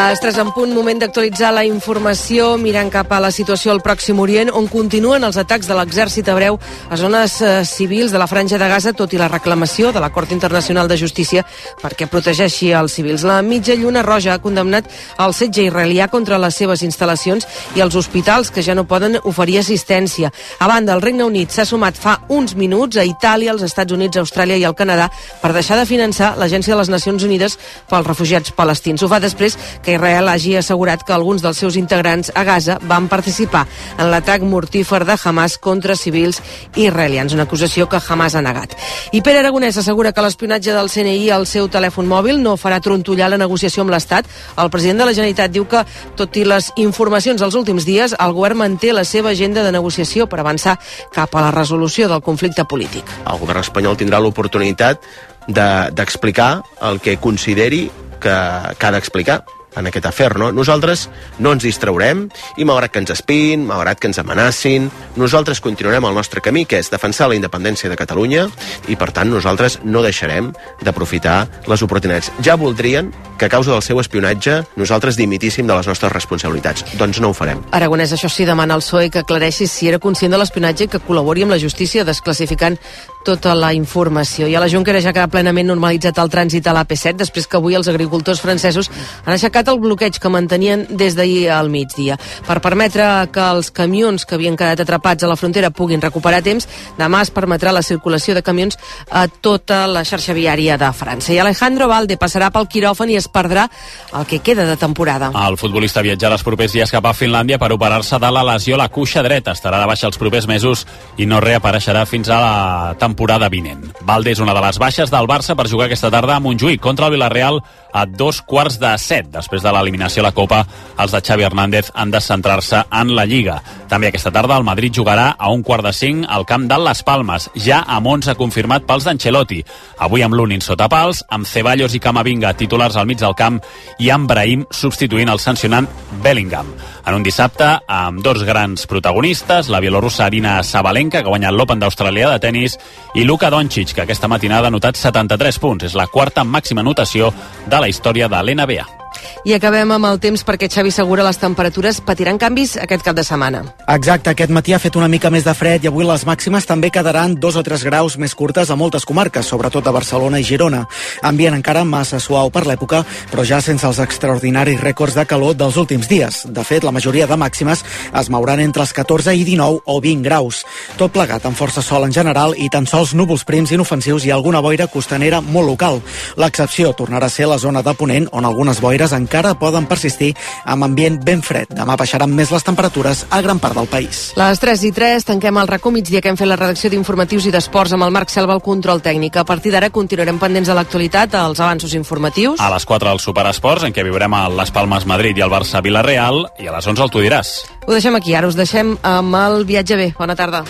Les 3 en punt, moment d'actualitzar la informació mirant cap a la situació al Pròxim Orient, on continuen els atacs de l'exèrcit hebreu a zones eh, civils de la Franja de Gaza, tot i la reclamació de la Cort Internacional de Justícia perquè protegeixi els civils. La mitja lluna roja ha condemnat el setge israelià contra les seves instal·lacions i els hospitals que ja no poden oferir assistència. A banda, el Regne Unit s'ha sumat fa uns minuts a Itàlia, els Estats Units, Austràlia i el Canadà per deixar de finançar l'Agència de les Nacions Unides pels refugiats palestins. Ho fa després que Israel hagi assegurat que alguns dels seus integrants a Gaza van participar en l'atac mortífer de Hamas contra civils israelians, una acusació que Hamas ha negat. I Pere Aragonès assegura que l'espionatge del CNI al seu telèfon mòbil no farà trontollar la negociació amb l'Estat. El president de la Generalitat diu que, tot i les informacions dels últims dies, el govern manté la seva agenda de negociació per avançar cap a la resolució del conflicte polític. El govern espanyol tindrà l'oportunitat d'explicar de, el que consideri que, que ha d'explicar en aquest afer, no? Nosaltres no ens distraurem i malgrat que ens espin, malgrat que ens amenacin, nosaltres continuarem el nostre camí, que és defensar la independència de Catalunya i, per tant, nosaltres no deixarem d'aprofitar les oportunitats. Ja voldrien que a causa del seu espionatge nosaltres dimitíssim de les nostres responsabilitats. Doncs no ho farem. Aragonès, això sí, demana al PSOE que aclareixi si era conscient de l'espionatge i que col·labori amb la justícia desclassificant tota la informació. I a la Junquera ja queda plenament normalitzat el trànsit a l'AP7 després que avui els agricultors francesos han aixecat el bloqueig que mantenien des d'ahir al migdia. Per permetre que els camions que havien quedat atrapats a la frontera puguin recuperar temps, demà es permetrà la circulació de camions a tota la xarxa viària de França. I Alejandro Valde passarà pel quiròfan i es perdrà el que queda de temporada. El futbolista viatjarà els propers dies cap a Finlàndia per operar-se de la lesió a la cuixa dreta. Estarà de baixa els propers mesos i no reapareixerà fins a la temporada vinent. Valde és una de les baixes del Barça per jugar aquesta tarda a Montjuïc contra el Villarreal a dos quarts de set. Després de l'eliminació a la Copa, els de Xavi Hernández han de centrar-se en la Lliga. També aquesta tarda el Madrid jugarà a un quart de cinc al camp de Les Palmes, ja amb 11 confirmat pels d'Ancelotti. Avui amb l'Unin sota pals, amb Ceballos i Camavinga titulars al mig del camp i amb Brahim substituint el sancionant Bellingham. En un dissabte amb dos grans protagonistes, la bielorrussa Arina Sabalenka, que ha guanyat l'Open d'Austràlia de tennis, i Luka Doncic, que aquesta matinada ha notat 73 punts. És la quarta màxima notació de la història de l'NBA. I acabem amb el temps perquè Xavi Segura les temperatures patiran canvis aquest cap de setmana. Exacte, aquest matí ha fet una mica més de fred i avui les màximes també quedaran dos o tres graus més curtes a moltes comarques, sobretot a Barcelona i Girona. Ambient encara massa suau per l'època, però ja sense els extraordinaris rècords de calor dels últims dies. De fet, la majoria de màximes es mouran entre els 14 i 19 o 20 graus. Tot plegat amb força sol en general i tan sols núvols prims inofensius i alguna boira costanera molt local. L'excepció tornarà a ser la zona de Ponent, on algunes boires encara poden persistir amb ambient ben fred. Demà baixaran més les temperatures a gran part del país. Les 3 i 3 tanquem el racó migdia que hem fet la redacció d'informatius i d'esports amb el Marc Selva al control tècnic. A partir d'ara continuarem pendents de l'actualitat, als avanços informatius. A les 4 el Superesports, en què viurem a les Palmes Madrid i el Barça Vilareal, i a les 11 el Tu diràs. Ho deixem aquí, ara us deixem amb el viatge bé. Bona tarda.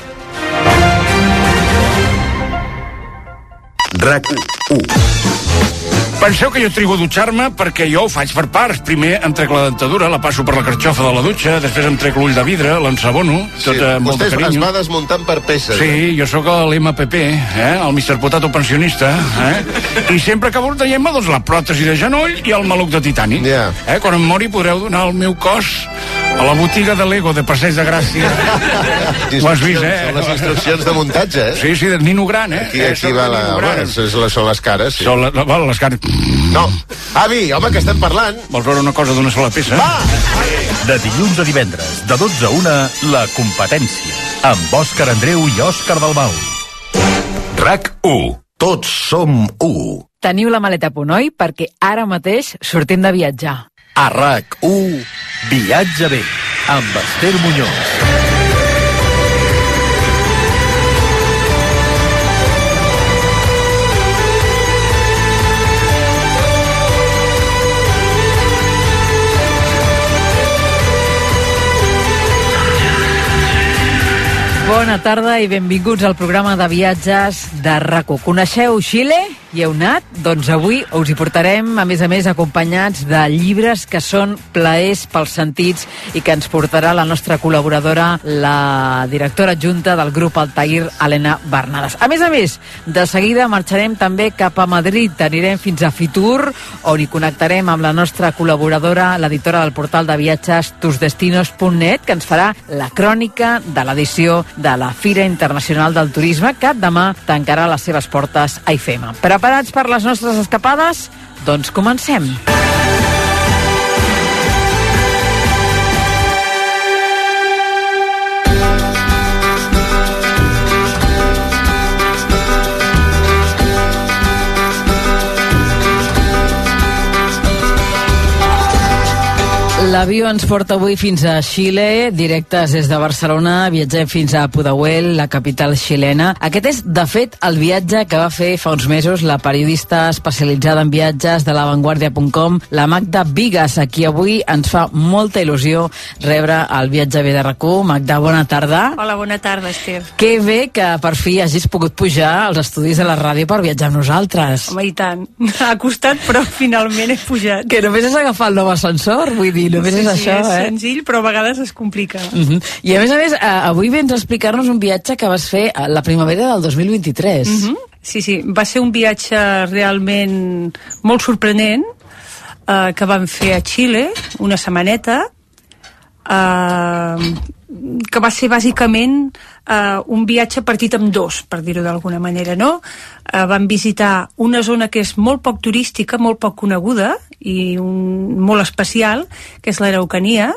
RAC 1 Penseu que jo trigo a dutxar-me perquè jo ho faig per parts. Primer em trec la dentadura, la passo per la carxofa de la dutxa, després em trec l'ull de vidre, l'ensabono, tot Sí, amb molt vostè de es, es carinyo. va desmuntant per peces. eh? Sí, jo sóc l'MPP, eh? el Mr. Potato pensionista, eh? i sempre acabo traient-me doncs, la pròtesi de genoll i el maluc de titani. Ja. Eh? Quan em mori podreu donar el meu cos a la botiga de Lego de Passeig de Gràcia. Ho has vist, eh? Són les instruccions de muntatge, eh? Sí, sí, de Nino Gran, eh? Aquí, Eh, aquí sóc va la... Bueno, les, són les cares, sí. Són la, la, les cares... No. Avi, home, que estem parlant. Vols veure una cosa d'una sola peça? Va! De dilluns a divendres, de 12 a 1, La Competència, amb Òscar Andreu i Òscar Dalmau. RAC 1. Tots som 1. Teniu la maleta a punt, oi? Perquè ara mateix sortim de viatjar. A RAC 1, Viatge bé, amb Esther Muñoz. Bona tarda i benvinguts al programa de viatges de RACO. Coneixeu Xile? Hi heu anat? Doncs avui us hi portarem, a més a més, acompanyats de llibres que són plaers pels sentits i que ens portarà la nostra col·laboradora, la directora adjunta del grup Altair, Helena Bernades. A més a més, de seguida marxarem també cap a Madrid. Anirem fins a Fitur, on hi connectarem amb la nostra col·laboradora, l'editora del portal de viatges tusdestinos.net, que ens farà la crònica de l'edició de la Fira Internacional del Turisme, que demà tancarà les seves portes a IFEMA. Preparats per les nostres escapades? Doncs comencem. L'avió ens porta avui fins a Xile, directes des de Barcelona, viatgem fins a Pudahuel, la capital xilena. Aquest és, de fet, el viatge que va fer fa uns mesos la periodista especialitzada en viatges de lavanguardia.com, la Magda Vigas, a qui avui ens fa molta il·lusió rebre el viatge bé de rac Magda, bona tarda. Hola, bona tarda, Esther. Que bé que per fi hagis pogut pujar als estudis de la ràdio per viatjar amb nosaltres. Home, i tant. Ha costat, però finalment he pujat. Que només és agafar el nou ascensor, vull dir, només sí, és sí, això, és eh? senzill, però a vegades es complica. Uh -huh. I a més a més, eh, avui vens a explicar-nos un viatge que vas fer a la primavera del 2023. Uh -huh. Sí, sí, va ser un viatge realment molt sorprenent eh, que vam fer a Xile, una setmaneta, eh, que va ser bàsicament eh, un viatge partit en dos, per dir-ho d'alguna manera, no? Eh, vam visitar una zona que és molt poc turística, molt poc coneguda i un, molt especial, que és l'Araucania,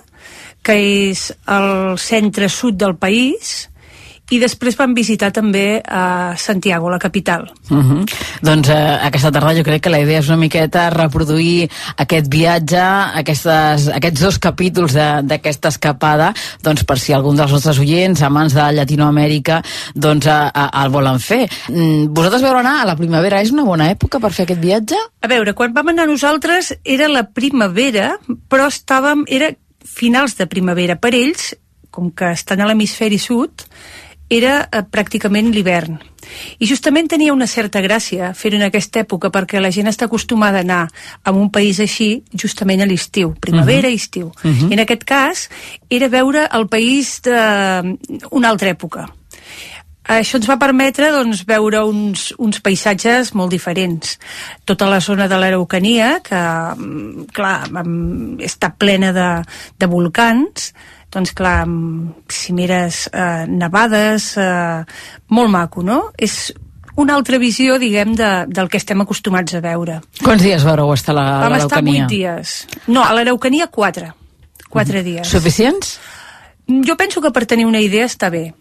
que és el centre-sud del país, i després vam visitar també a Santiago, la capital. Uh -huh. Doncs eh, aquesta tarda jo crec que la idea és una miqueta reproduir aquest viatge, aquestes, aquests dos capítols d'aquesta escapada, doncs per si algun dels nostres oients, amants de Llatinoamèrica, doncs eh, eh, el volen fer. Mm, vosaltres veu anar a la primavera, és una bona època per fer aquest viatge? A veure, quan vam anar nosaltres era la primavera, però estàvem, era finals de primavera. Per ells, com que estan a l'hemisferi sud, era eh, pràcticament l'hivern. I justament tenia una certa gràcia fer-ho en aquesta època perquè la gent està acostumada a anar a un país així justament a l'estiu, primavera i estiu. Mhm. I en aquest cas era veure el país d'una altra època. Això ens va permetre doncs, veure uns, uns paisatges molt diferents. Tota la zona de l'Araucania, que, mm, clar, mm, està plena de, de volcans, doncs clar, mm, cimeres eh, nevades, eh, molt maco, no? És una altra visió, diguem, de, del que estem acostumats a veure. Quants dies vareu estar a la- a Vam estar l'Araucania? vuit dies. No, a l'Araucania quatre. Quatre dies. Suficients? Jo penso que per tenir una idea està bé.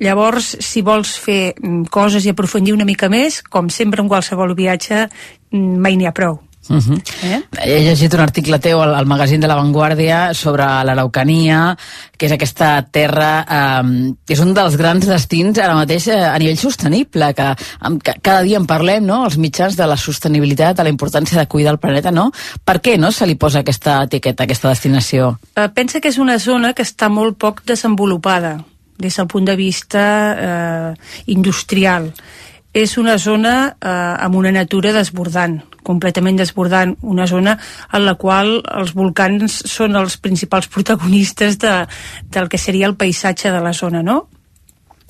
Llavors, si vols fer mm, coses i aprofundir una mica més, com sempre en qualsevol viatge, mm, mai n'hi ha prou. Uh -huh. Eh? He llegit un article teu al, al magazín de La Vanguardia sobre l'Araucania, que és aquesta terra, eh, que és un dels grans destins ara mateix eh, a nivell sostenible, que, amb, que cada dia en parlem, no?, els mitjans de la sostenibilitat, de la importància de cuidar el planeta, no? Per què no se li posa aquesta etiqueta, aquesta destinació? Eh, pensa que és una zona que està molt poc desenvolupada des del punt de vista eh, industrial. És una zona eh, amb una natura desbordant, completament desbordant, una zona en la qual els volcans són els principals protagonistes de, del que seria el paisatge de la zona, no?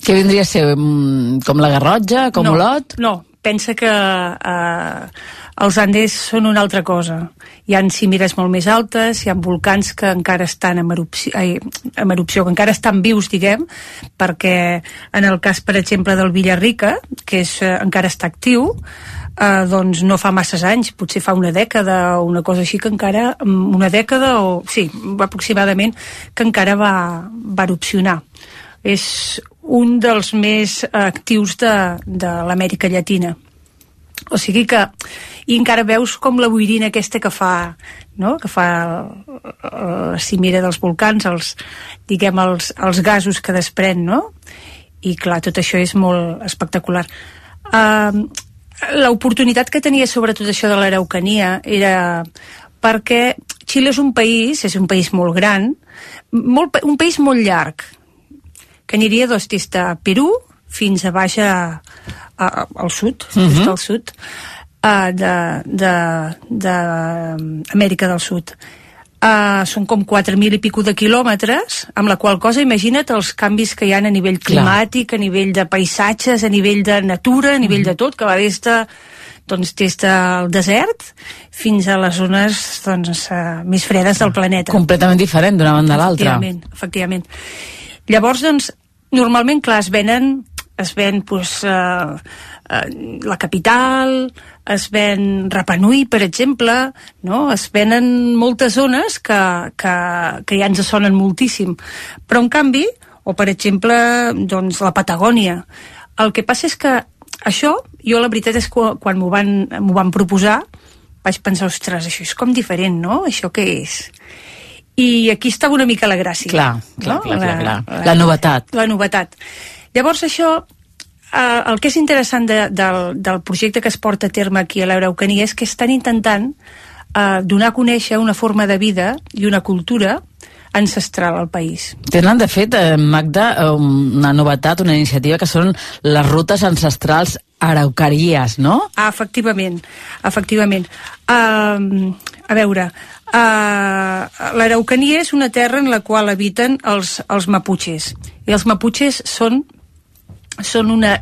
Què vindria a ser? mm, Com la Garrotja? Com no, Olot? No, pensa que eh, els Andes són una altra cosa. Hi han cimeres molt més altes, hi ha volcans que encara estan en erupció, ai, en erupció, que encara estan vius, diguem, perquè en el cas, per exemple, del Villarrica, que és, eh, encara està actiu, eh, doncs no fa masses anys, potser fa una dècada o una cosa així que encara, mm, una dècada o, sí, aproximadament, que encara va, va erupcionar. És un dels més actius de, de l'Amèrica Llatina. O sigui que, i encara veus com la boirina aquesta que fa, no? que fa la cimera dels volcans, els, diguem, els, els gasos que desprèn, no? I clar, tot això és molt espectacular. Uh, L'oportunitat que tenia sobre tot això de l'Araucania era perquè Xile és un país, és un país molt gran, molt, un país molt llarg, que aniria doncs, des de Perú fins a baix a, a, al sud, Mhm. just al sud. uh, de, de, de Amèrica del Sud. Uh, són com 4.000 i pico de quilòmetres, amb la qual cosa imagina't els canvis que hi ha a nivell climàtic, Clar. a nivell de paisatges, a nivell de natura, a nivell mm. de tot, que va des de doncs, des del desert fins a les zones doncs, uh, més fredes del planeta. Completament diferent d'una banda a l'altra. Efectivament, efectivament. Llavors, doncs, normalment, clar, es venen es ven pues, uh, uh, la capital, es ven Rapanui, per exemple, no? es venen moltes zones que, que, que ja ens sonen moltíssim. Però, en canvi, o per exemple, doncs, la Patagònia, el que passa és que això, jo la veritat és que quan m'ho van, van proposar, vaig pensar, ostres, això és com diferent, no? Això què és? I aquí estava una mica la gràcia. Clar, clar, no? clar, clar, clar. La, la novetat. La novetat. Llavors això, eh, el que és interessant de, del, del projecte que es porta a terme aquí a l'Euraucania és que estan intentant eh, donar a conèixer una forma de vida i una cultura ancestral al país. Tenen, de fet, eh, Magda, eh, una novetat, una iniciativa que són les rutes ancestrals araucàries, no? Ah, efectivament, efectivament. Uh, a veure, uh, l'Araucania és una terra en la qual habiten els, els maputxes. I els maputxes són són una,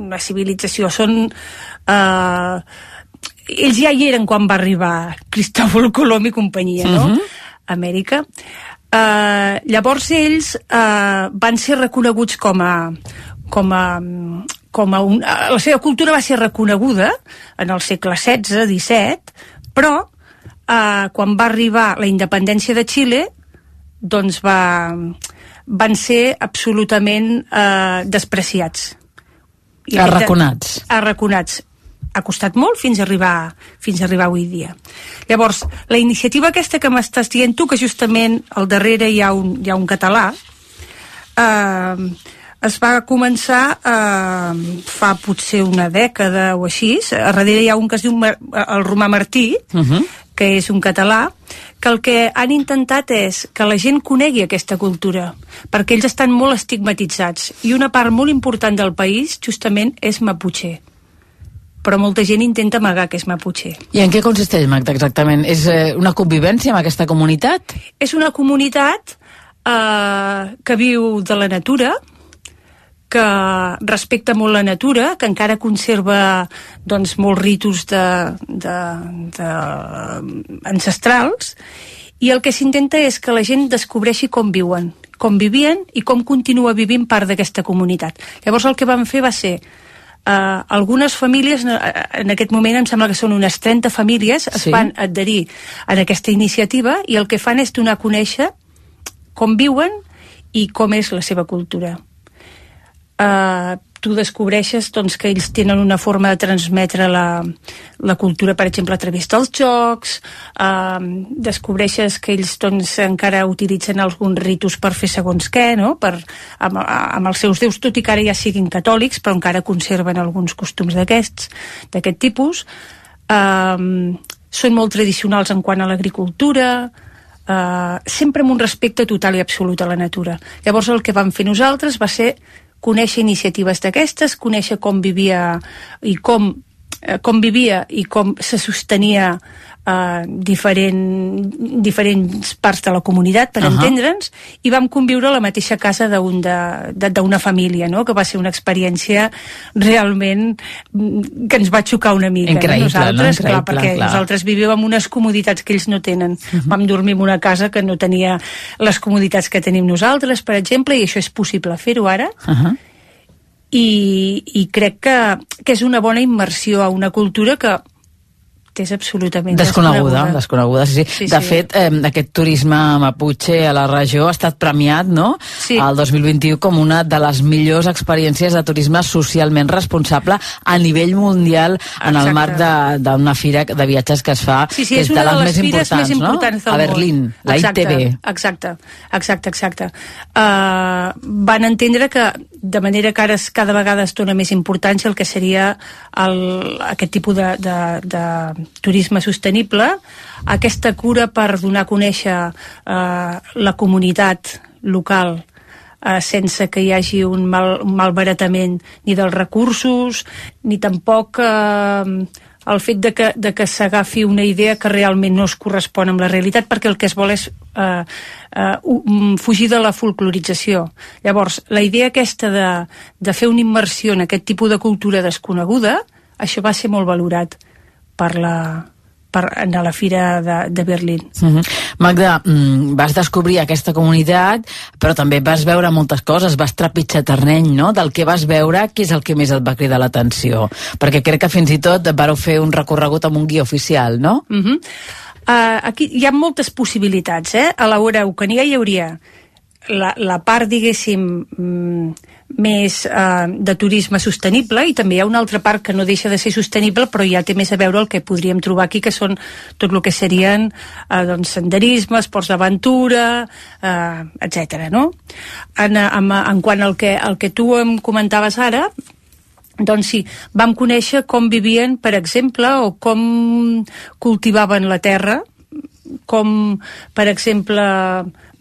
una civilització, són... Uh, ells ja hi eren quan va arribar Cristòfol Colom i companyia, no? Uh mhm. -huh. Amèrica. Uh, llavors ells uh, van ser reconeguts com a, com a, com a un, la seva cultura va ser reconeguda en el segle XVI, XVII, però uh, quan va arribar la independència de Xile, doncs va, van ser absolutament uh, despreciats. I arraconats. Arraconats ha costat molt fins a arribar, fins a arribar avui dia. Llavors, la iniciativa aquesta que m'estàs dient tu, que justament al darrere hi ha un, hi ha un català, eh, es va començar eh, fa potser una dècada o així, a darrere hi ha un que es diu Mar el Romà Martí, uh -huh. que és un català, que el que han intentat és que la gent conegui aquesta cultura, perquè ells estan molt estigmatitzats, i una part molt important del país justament és Mapuche però molta gent intenta amagar que és Mapuche. I en què consisteix, Magda, exactament? És eh, una convivència amb aquesta comunitat? És una comunitat eh, que viu de la natura, que respecta molt la natura, que encara conserva doncs, molts ritus de, de, de, ancestrals, i el que s'intenta és que la gent descobreixi com viuen, com vivien i com continua vivint part d'aquesta comunitat. Llavors el que vam fer va ser Uh, algunes famílies, en aquest moment em sembla que són unes 30 famílies, es sí. van adherir a aquesta iniciativa i el que fan és donar a conèixer com viuen i com és la seva cultura. Uh, tu descobreixes doncs, que ells tenen una forma de transmetre la, la cultura, per exemple, a través dels jocs, eh, descobreixes que ells doncs, encara utilitzen alguns ritus per fer segons què, no? per, amb, amb els seus déus, tot i que ara ja siguin catòlics, però encara conserven alguns costums d'aquests, d'aquest tipus. Eh, són molt tradicionals en quant a l'agricultura, Uh, sempre amb un respecte total i absolut a la natura. Llavors el que vam fer nosaltres va ser conèixer iniciatives d'aquestes, conèixer com vivia i com, eh, com vivia i com se sostenia eh, diferent, diferents parts de la comunitat, per uh -huh. entendre'ns, i vam conviure a la mateixa casa d'una família, no? que va ser una experiència realment mm, que ens va xocar una mica. Increïble, no? Nosaltres, no? Increïble, clar, perquè clar. nosaltres vivíem en unes comoditats que ells no tenen. Uh -huh. Vam dormir en una casa que no tenia les comoditats que tenim nosaltres, per exemple, i això és possible fer-ho ara. Uh -huh i, i crec que, que és una bona immersió a una cultura que és absolutament desconeguda. Desconeguda, desconeguda sí, sí. De sí. fet, eh, aquest turisme maputxe a la regió ha estat premiat, no?, sí. el 2021 com una de les millors experiències de turisme socialment responsable a nivell mundial Exacte. en el marc d'una fira de viatges que es fa sí, sí, és, és una de les, més importants, més importants no? a Berlín, la exacte, ITB. Exacte, exacte, exacte. Uh, van entendre que de manera que ara cada vegada es dona més importància el que seria el, aquest tipus de, de, de turisme sostenible, aquesta cura per donar a conèixer eh, la comunitat local eh, sense que hi hagi un, mal, un malbaratament ni dels recursos, ni tampoc eh, el fet de que, de que s'agafi una idea que realment no es correspon amb la realitat perquè el que es vol és eh, eh, um, fugir de la folclorització. Llavors, la idea aquesta de, de fer una immersió en aquest tipus de cultura desconeguda, això va ser molt valorat per la, per, a la Fira de, de Berlín. Uh -huh. Magda, mm, vas descobrir aquesta comunitat, però també vas veure moltes coses, vas trepitjar terreny, no?, del que vas veure, què és el que més et va cridar l'atenció? Perquè crec que fins i tot vareu fer un recorregut amb un guia oficial, no? Uh -huh. uh, aquí hi ha moltes possibilitats, eh? A l'hora Eucania hi hauria la, la part, diguéssim, mm, més eh, de turisme sostenible i també hi ha una altra part que no deixa de ser sostenible però ja té més a veure el que podríem trobar aquí que són tot el que serien eh, doncs, senderisme, esports d'aventura eh, etc. No? En, en, en quant al que, al que tu em comentaves ara doncs sí, vam conèixer com vivien, per exemple, o com cultivaven la terra, com, per exemple,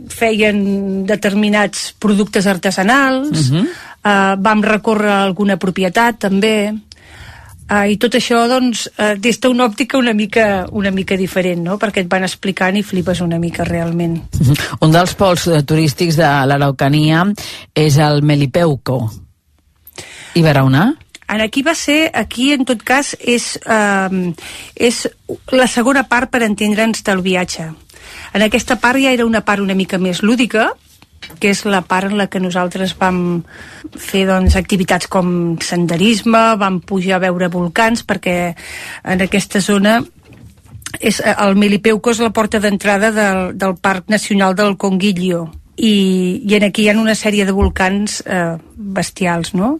feien determinats productes artesanals, uh -huh. uh, vam recórrer alguna propietat també, uh, i tot això doncs, uh, des d'una òptica una mica, una mica diferent, no? perquè et van explicant i flipes una mica realment. Uh -huh. Un dels pols uh, turístics de l'Araucania és el Melipeuco. I Barauna? En aquí va ser, aquí en tot cas és, eh, és la segona part per entendre'ns del viatge en aquesta part ja era una part una mica més lúdica, que és la part en la que nosaltres vam fer doncs, activitats com senderisme, vam pujar a veure volcans, perquè en aquesta zona és, el Milipeuco és la porta d'entrada del, del Parc Nacional del Conguillo i, i en aquí hi ha una sèrie de volcans eh, bestials, no?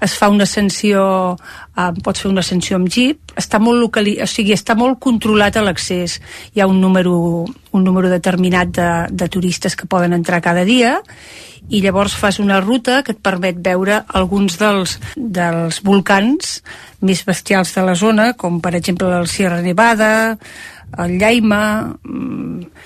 Es fa una ascensió, eh, pots fer una ascensió amb jeep, està molt locali o sigui, està molt controlat a l'accés. Hi ha un número, un número determinat de, de turistes que poden entrar cada dia i llavors fas una ruta que et permet veure alguns dels, dels volcans més bestials de la zona, com per exemple el Sierra Nevada, el Llaima, mm,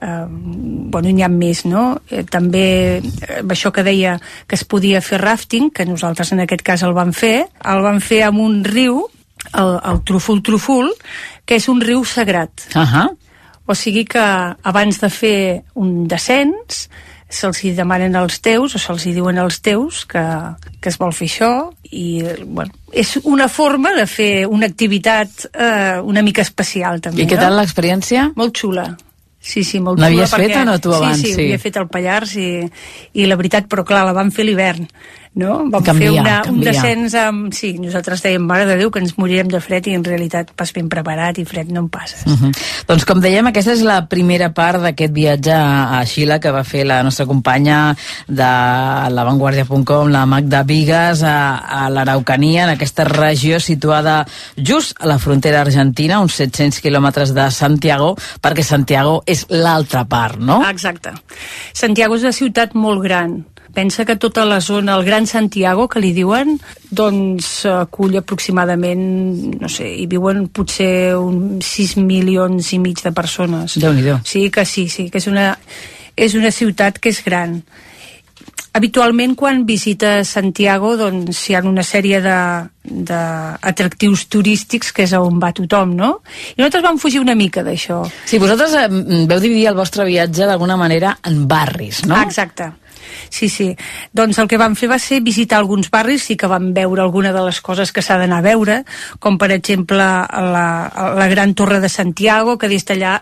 eh, bueno, n'hi ha més, no? Eh, també eh, això que deia que es podia fer rafting, que nosaltres en aquest cas el vam fer, el vam fer amb un riu, el, el Truful Truful, que és un riu sagrat. Uh -huh. O sigui que abans de fer un descens se'ls demanen als teus o se'ls diuen als teus que, que es vol fer això i bueno, és una forma de fer una activitat eh, una mica especial també. I què tal l'experiència? Molt xula, Sí, sí, molt xula. L'havies fet o no tu abans? Sí, sí, sí, havia fet el Pallars i, i la veritat, però clar, la vam fer l'hivern no? Vam canviar, fer una, canviar. un descens amb... Sí, nosaltres dèiem, mare de Déu, que ens morirem de fred i en realitat pas ben preparat i fred no en passes. Uh -huh. Doncs com dèiem, aquesta és la primera part d'aquest viatge a Xile que va fer la nostra companya de l'avantguàrdia.com, la Magda Vigas, a, a l'Araucania, en aquesta regió situada just a la frontera argentina, uns 700 quilòmetres de Santiago, perquè Santiago és l'altra part, no? Exacte. Santiago és una ciutat molt gran, Pensa que tota la zona, el Gran Santiago, que li diuen, doncs acull aproximadament, no sé, hi viuen potser uns 6 milions i mig de persones. déu nhi Sí, que sí, sí, que és una, és una ciutat que és gran. Habitualment, quan visites Santiago, doncs hi ha una sèrie d'atractius turístics que és on va tothom, no? I nosaltres vam fugir una mica d'això. Sí, vosaltres eh, veu dividir el vostre viatge d'alguna manera en barris, no? Exacte. Sí, sí. Doncs el que vam fer va ser visitar alguns barris, sí que vam veure alguna de les coses que s'ha d'anar a veure, com per exemple la, la Gran Torre de Santiago, que des d'allà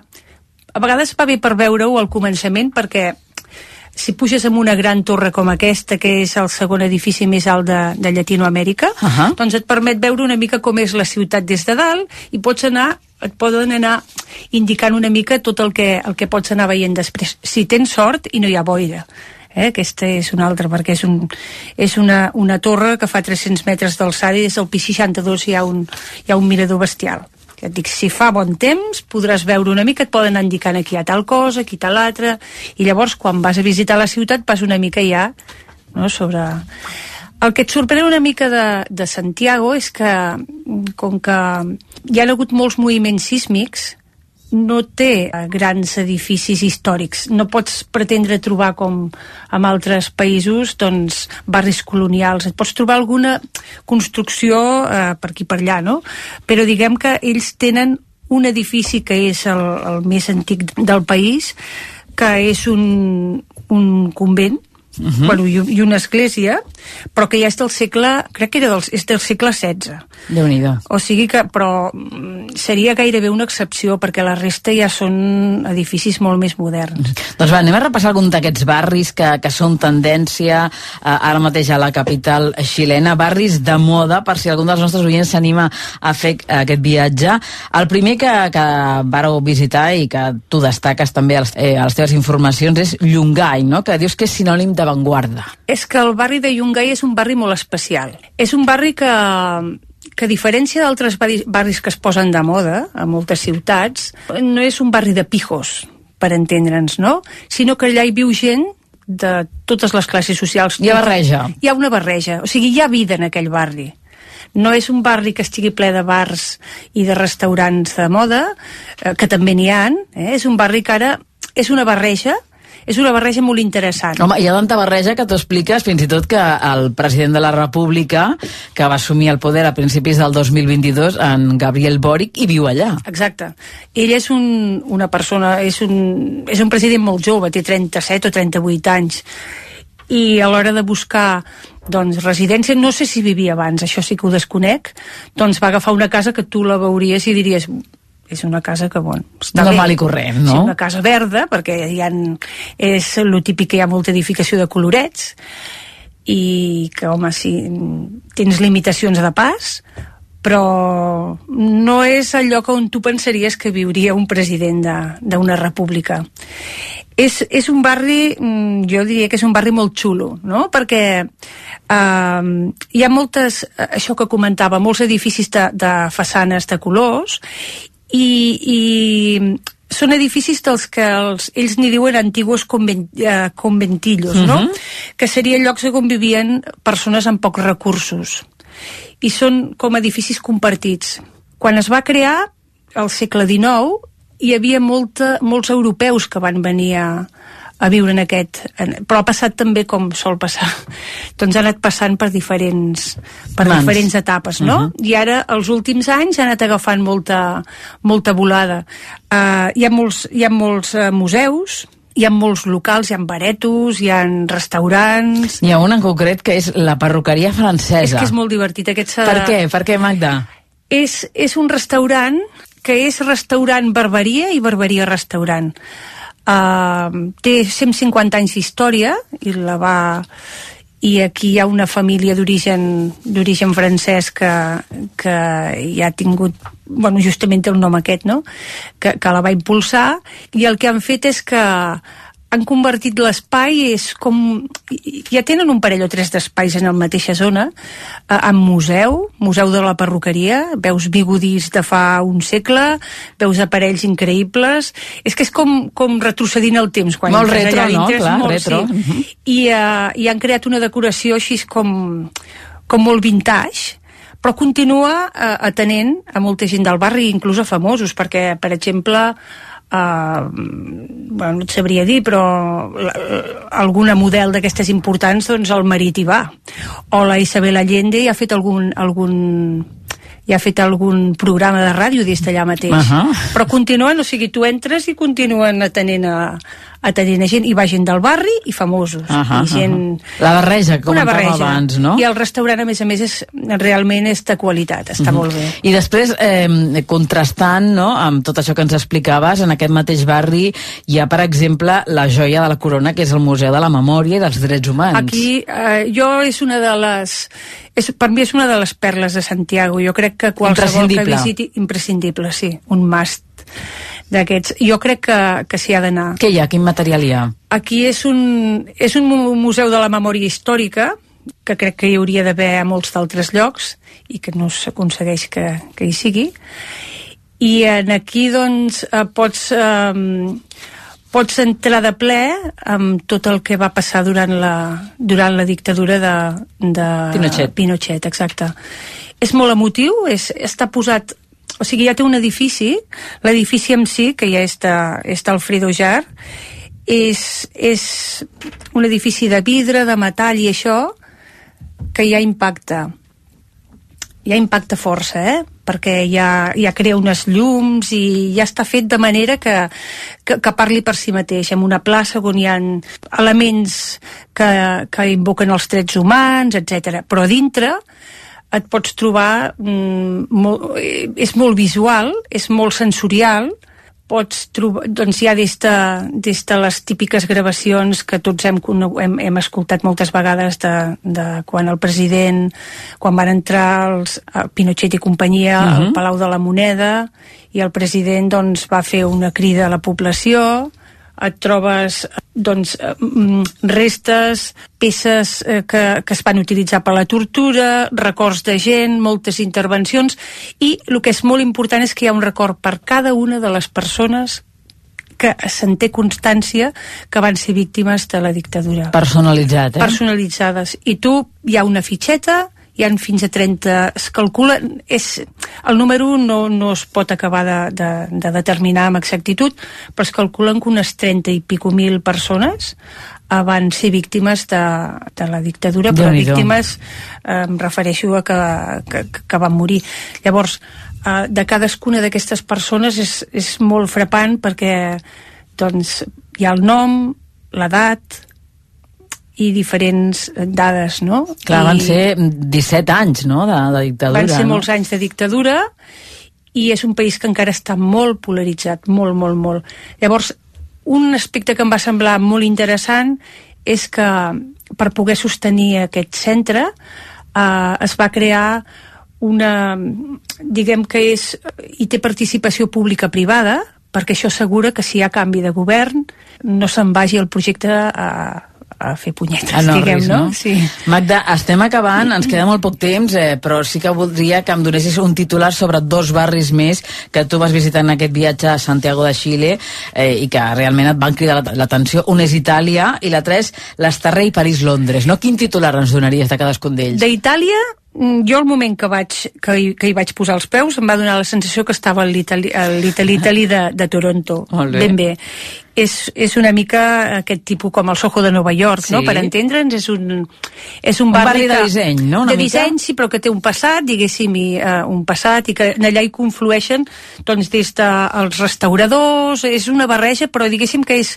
a vegades va bé per veure-ho al començament perquè si puges en una gran torre com aquesta, que és el segon edifici més alt de, de Llatinoamèrica, uh -huh. doncs et permet veure una mica com és la ciutat des de dalt i pots anar et poden anar indicant una mica tot el que, el que pots anar veient després. Si tens sort i no hi ha boira eh? aquesta és una altra perquè és, un, és una, una torre que fa 300 metres d'alçada i des del pis 62 hi ha un, hi ha un mirador bestial que et dic, si fa bon temps podràs veure una mica, et poden indicar aquí hi ha tal cosa, aquí tal altra i llavors quan vas a visitar la ciutat vas una mica ja no, sobre... El que et sorprèn una mica de, de Santiago és que com que hi ha hagut molts moviments sísmics no té eh, grans edificis històrics. No pots pretendre trobar, com en altres països, doncs, barris colonials. Et pots trobar alguna construcció eh, per aquí per allà, no? Però diguem que ells tenen un edifici que és el, el més antic del país, que és un, un convent, uh -huh. bueno, i, i una església, però que ja és del segle, crec que era del, és del segle XVI. déu nhi O sigui que, però mm, seria gairebé una excepció, perquè la resta ja són edificis molt més moderns. Doncs va, anem a repassar algun d'aquests barris que, que són tendència eh, ara mateix a la capital xilena, barris de moda, per si algun dels nostres oients s'anima a fer aquest viatge. El primer que, que vareu visitar i que tu destaques també a les, eh, a les teves informacions és Llongai, no? que dius que és sinònim d'avantguarda. És que el barri de Llongai és un barri molt especial. És un barri que, que a diferència d'altres barris que es posen de moda a moltes ciutats, no és un barri de pijos, per entendre'ns, no? Sinó que allà hi viu gent de totes les classes socials. Hi ha barreja. Hi ha una barreja, o sigui, hi ha vida en aquell barri. No és un barri que estigui ple de bars i de restaurants de moda, eh, que també n'hi han, eh? és un barri que ara és una barreja, és una barreja molt interessant. Home, hi ha tanta barreja que t'ho expliques fins i tot que el president de la República, que va assumir el poder a principis del 2022, en Gabriel Boric, hi viu allà. Exacte. Ell és un, una persona, és un, és un president molt jove, té 37 o 38 anys, i a l'hora de buscar doncs, residència, no sé si vivia abans, això sí que ho desconec, doncs va agafar una casa que tu la veuries i diries és una casa que, bueno, està Normal bé. i corrent, no? Sí, una casa verda, perquè hi ha, és el típic que hi ha molta edificació de colorets, i que, home, sí, tens limitacions de pas, però no és el lloc on tu pensaries que viuria un president d'una república. És, és un barri, mm, jo diria que és un barri molt xulo, no? Perquè eh, hi ha moltes, això que comentava, molts edificis de, de façanes de colors i, i són edificis dels que els, ells n'hi diuen antiguos convent, eh, conventillos, no? Uh -huh. Que serien llocs on vivien persones amb pocs recursos. I són com edificis compartits. Quan es va crear, al segle XIX, hi havia molta, molts europeus que van venir a, a viure en aquest... En, però ha passat també com sol passar. doncs ha anat passant per diferents, per Mans. diferents etapes, no? Uh -huh. I ara, els últims anys, ha anat agafant molta, molta volada. Uh, hi ha molts, hi ha molts uh, museus, hi ha molts locals, hi ha baretos, hi ha restaurants... Hi ha un en concret que és la perruqueria francesa. És que és molt divertit, aquest s'ha Per què? Per què, Magda? és, és un restaurant que és restaurant barberia i barberia restaurant. Uh, té 150 anys d'història i la va i aquí hi ha una família d'origen d'origen francès que, que hi ha tingut bueno, justament té el nom aquest, no? Que, que la va impulsar i el que han fet és que han convertit l'espai és com... ja tenen un parell o tres d'espais en la mateixa zona eh, en museu, museu de la perruqueria veus bigodis de fa un segle veus aparells increïbles és que és com, com retrocedint el temps quan Molt retro, allà no? dintre, Clar, molt, retro. Sí. Mhm. I, uh, i han creat una decoració així com, com molt vintage però continua uh, atenent a molta gent del barri, inclús a famosos, perquè, per exemple, Uh, bueno, no et sabria dir però alguna model d'aquestes importants doncs el marit hi va o la Isabel Allende hi ha fet algun, algun hi ha fet algun programa de ràdio des d'allà mateix Ahà. però continuen, o sigui, tu entres i continuen atenent a, atenent a gent i va gent del barri i famosos Ahà, i gent... ahà. La barreja, que una barreja. abans, no? i el restaurant a més a més és, realment és de qualitat, està Mhm. molt bé I després, eh, contrastant no, amb tot això que ens explicaves, en aquest mateix barri hi ha, per exemple, la joia de la corona, que és el Museu de la Memòria i dels Drets Humans. Aquí, eh, jo és una de les... És, per mi és una de les perles de Santiago. Jo crec que qualsevol que visiti... Imprescindible, sí. Un must d'aquests. Jo crec que, que s'hi ha d'anar. Què hi ha? Quin material hi ha? Aquí és un, és un mu- museu de la memòria històrica, que crec que hi hauria d'haver a molts d'altres llocs i que no s'aconsegueix que, que hi sigui. I en aquí, doncs, eh, pots... Eh, pots entrar de ple amb tot el que va passar durant la, durant la dictadura de, de Pinochet. Pinochet, exacte. És molt emotiu, és, està posat o sigui, ja té un edifici, l'edifici en si, que ja és, de, és d'Alfredo Jar, és, és un edifici de vidre, de metall i això, que ja impacta. Ja impacta força, eh? perquè ja, ja crea unes llums i ja està fet de manera que, que, que parli per si mateix, en una plaça on hi ha elements que, que invoquen els drets humans, etc. Però dintre et pots trobar... Mm, molt, eh, és molt visual, és molt sensorial, pots trobar, doncs ja des de, des de les típiques gravacions que tots hem, hem, hem escoltat moltes vegades de, de quan el president, quan van entrar els, Pinochet i companyia uh -huh. al mhm. Palau de la Moneda i el president doncs, va fer una crida a la població, et trobes doncs, mm, restes, peces eh, que, que es van utilitzar per la tortura, records de gent, moltes intervencions, i el que és molt important és que hi ha un record per cada una de les persones que se'n té constància que van ser víctimes de la dictadura. Personalitzat, eh? Personalitzades. I tu, hi ha una fitxeta hi han fins a 30, es calcula, és, el número no, no es pot acabar de, de, de determinar amb exactitud, però es calculen que unes 30 i pico mil persones eh, van ser víctimes de, de la dictadura, però víctimes eh, em refereixo a que, que, que van morir. Llavors, eh, de cadascuna d'aquestes persones és, és molt frapant perquè doncs, hi ha el nom, l'edat, i diferents dades, no? Clar, I van ser 17 anys, no?, de, de dictadura. Van ser no? molts anys de dictadura i és un país que encara està molt polaritzat, molt, molt, molt. Llavors, un aspecte que em va semblar molt interessant és que per poder sostenir aquest centre eh, es va crear una, diguem que és, i té participació pública-privada, perquè això assegura que si hi ha canvi de govern no se'n vagi el projecte a, a fer punyetes, ah, no, diguem, res, no? no? Sí. Magda, estem acabant, ens queda molt poc temps, eh, però sí que voldria que em donessis un titular sobre dos barris més que tu vas visitar en aquest viatge a Santiago de Xile eh, i que realment et van cridar l'atenció. Un és Itàlia i l'altre és l'Estarrer i París-Londres. No? Quin titular ens donaries de cadascun d'ells? D'Itàlia, mm, jo el moment que, vaig, que, hi, que hi vaig posar els peus em va donar la sensació que estava a l'Itali de, de Toronto, ben bé és, és una mica aquest tipus com el Soho de Nova York, sí. no? per entendre'ns, és un, és un, un barri, barri de disseny, no? Una de mica? disseny, sí, però que té un passat, diguéssim, i, uh, un passat, i que allà hi conflueixen doncs, des dels restauradors, és una barreja, però diguéssim que és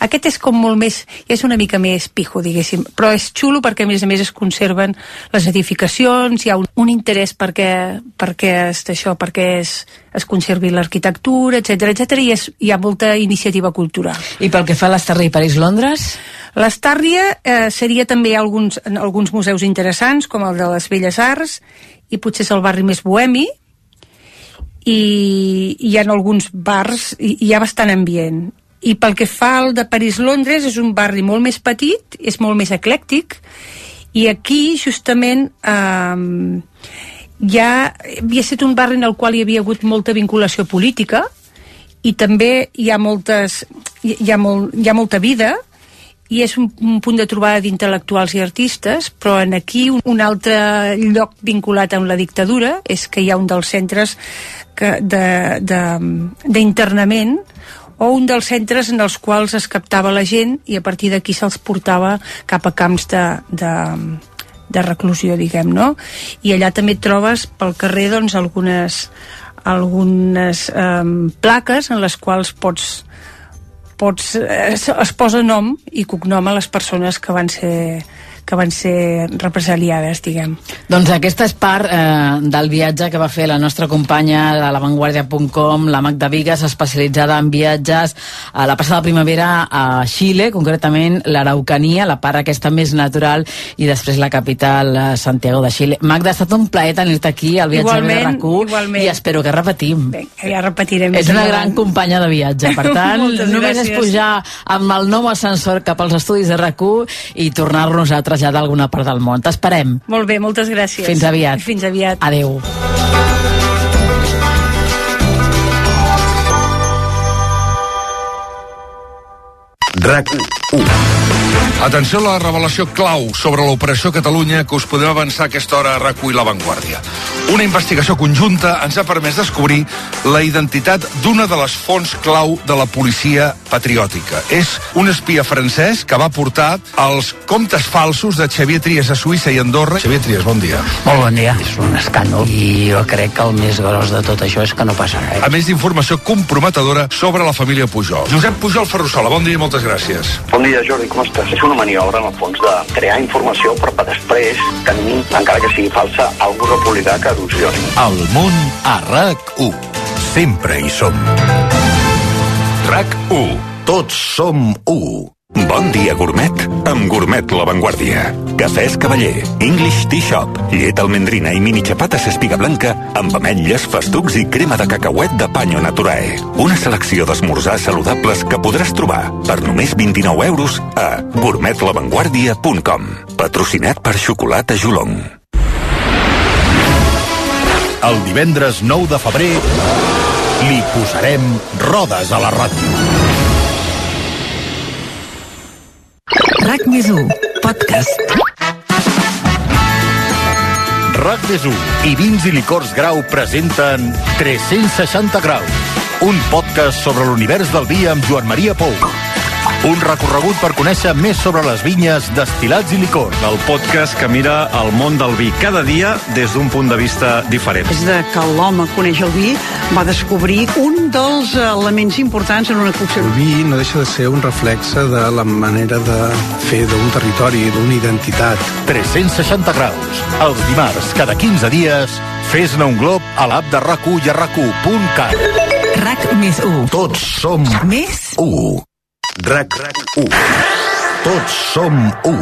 aquest és com molt més, és una mica més pijo, diguéssim, però és xulo perquè a més a més es conserven les edificacions, hi ha un, un interès perquè, perquè és això, perquè es, es conservi l'arquitectura, etc etc i és, hi ha molta iniciativa cultural. I pel que fa a l'Estarri i París-Londres? L'Estàrria eh, seria també alguns, alguns museus interessants, com el de les Belles Arts, i potser és el barri més bohemi, i hi ha alguns bars, i hi ha bastant ambient i pel que fa al de París-Londres és un barri molt més petit, és molt més eclèctic i aquí justament eh, ja havia estat un barri en el qual hi havia hagut molta vinculació política i també hi ha, moltes, hi ha, molt, hi ha molta vida i és un, un punt de trobada d'intel·lectuals i artistes, però en aquí un, un altre lloc vinculat amb la dictadura és que hi ha un dels centres d'internament o un dels centres en els quals es captava la gent i a partir d'aquí se'ls portava cap a camps de, de, de reclusió, diguem, no? I allà també trobes pel carrer doncs, algunes, algunes eh, plaques en les quals pots pots, es, es posa nom i cognom a les persones que van ser que van ser represaliades, diguem. Doncs aquesta és part eh, del viatge que va fer la nostra companya de l'avantguardia.com, la Magda Vigas, especialitzada en viatges a la passada primavera a Xile, concretament l'Araucania, la part aquesta més natural, i després la capital, eh, Santiago de Xile. Magda, ha estat un plaer tenir-te aquí al viatge igualment, de RAC1 igualment. i espero que repetim. Bé, ja repetirem. És una gran companya de viatge, per tant, només gràcies. és pujar amb el nou ascensor cap als estudis de RAC1 i tornar-nos a a alguna part del món. T'esperem. Molt bé, moltes gràcies. Fins aviat. Fins aviat. Adeu. RAC 1. Atenció a la revelació clau sobre l'Operació Catalunya que us podem avançar a aquesta hora a RAC1 i La Vanguardia. Una investigació conjunta ens ha permès descobrir la identitat d'una de les fonts clau de la policia patriòtica. És un espia francès que va portar els comptes falsos de Xavier Trias a Suïssa i Andorra. Xavier Trias, bon dia. Molt bon dia. És un escàndol i jo crec que el més gros de tot això és que no passa res. A més d'informació comprometedora sobre la família Pujol. Josep Pujol Ferrusola, bon dia i moltes gràcies. Bon dia, Jordi, com estàs? És una maniobra, en el fons, de crear informació per per després tenir, encara que sigui falsa, algú republicà que erosioni. El món a RAC1. Sempre hi som. RAC1. Tots som 1. Bon dia, gourmet, amb Gourmet La Vanguardia. Cafès Cavaller, English Tea Shop, llet almendrina i mini xapates espiga blanca amb ametlles, festucs i crema de cacauet de Panyo Naturae. Una selecció d'esmorzars saludables que podràs trobar per només 29 euros a gourmetlavanguardia.com. Patrocinat per Xocolata Jolong. El divendres 9 de febrer li posarem rodes a la ràdio. RAC més 1, podcast. RAC més 1 i Vins i Licors Grau presenten 360 graus, un podcast sobre l'univers del vi amb Joan Maria Pou. Un recorregut per conèixer més sobre les vinyes, destilats i licors. El podcast que mira el món del vi cada dia des d'un punt de vista diferent. Des de que l'home coneix el vi, va descobrir un dels elements importants en una cocció. El vi no deixa de ser un reflexe de la manera de fer d'un territori, d'una identitat. 360 graus. Els dimarts, cada 15 dies, fes-ne un glob a l'app de RAC1 i a RAC1.cat. RAC més 1. Tots som Més 1. RAC 1. Tots som 1.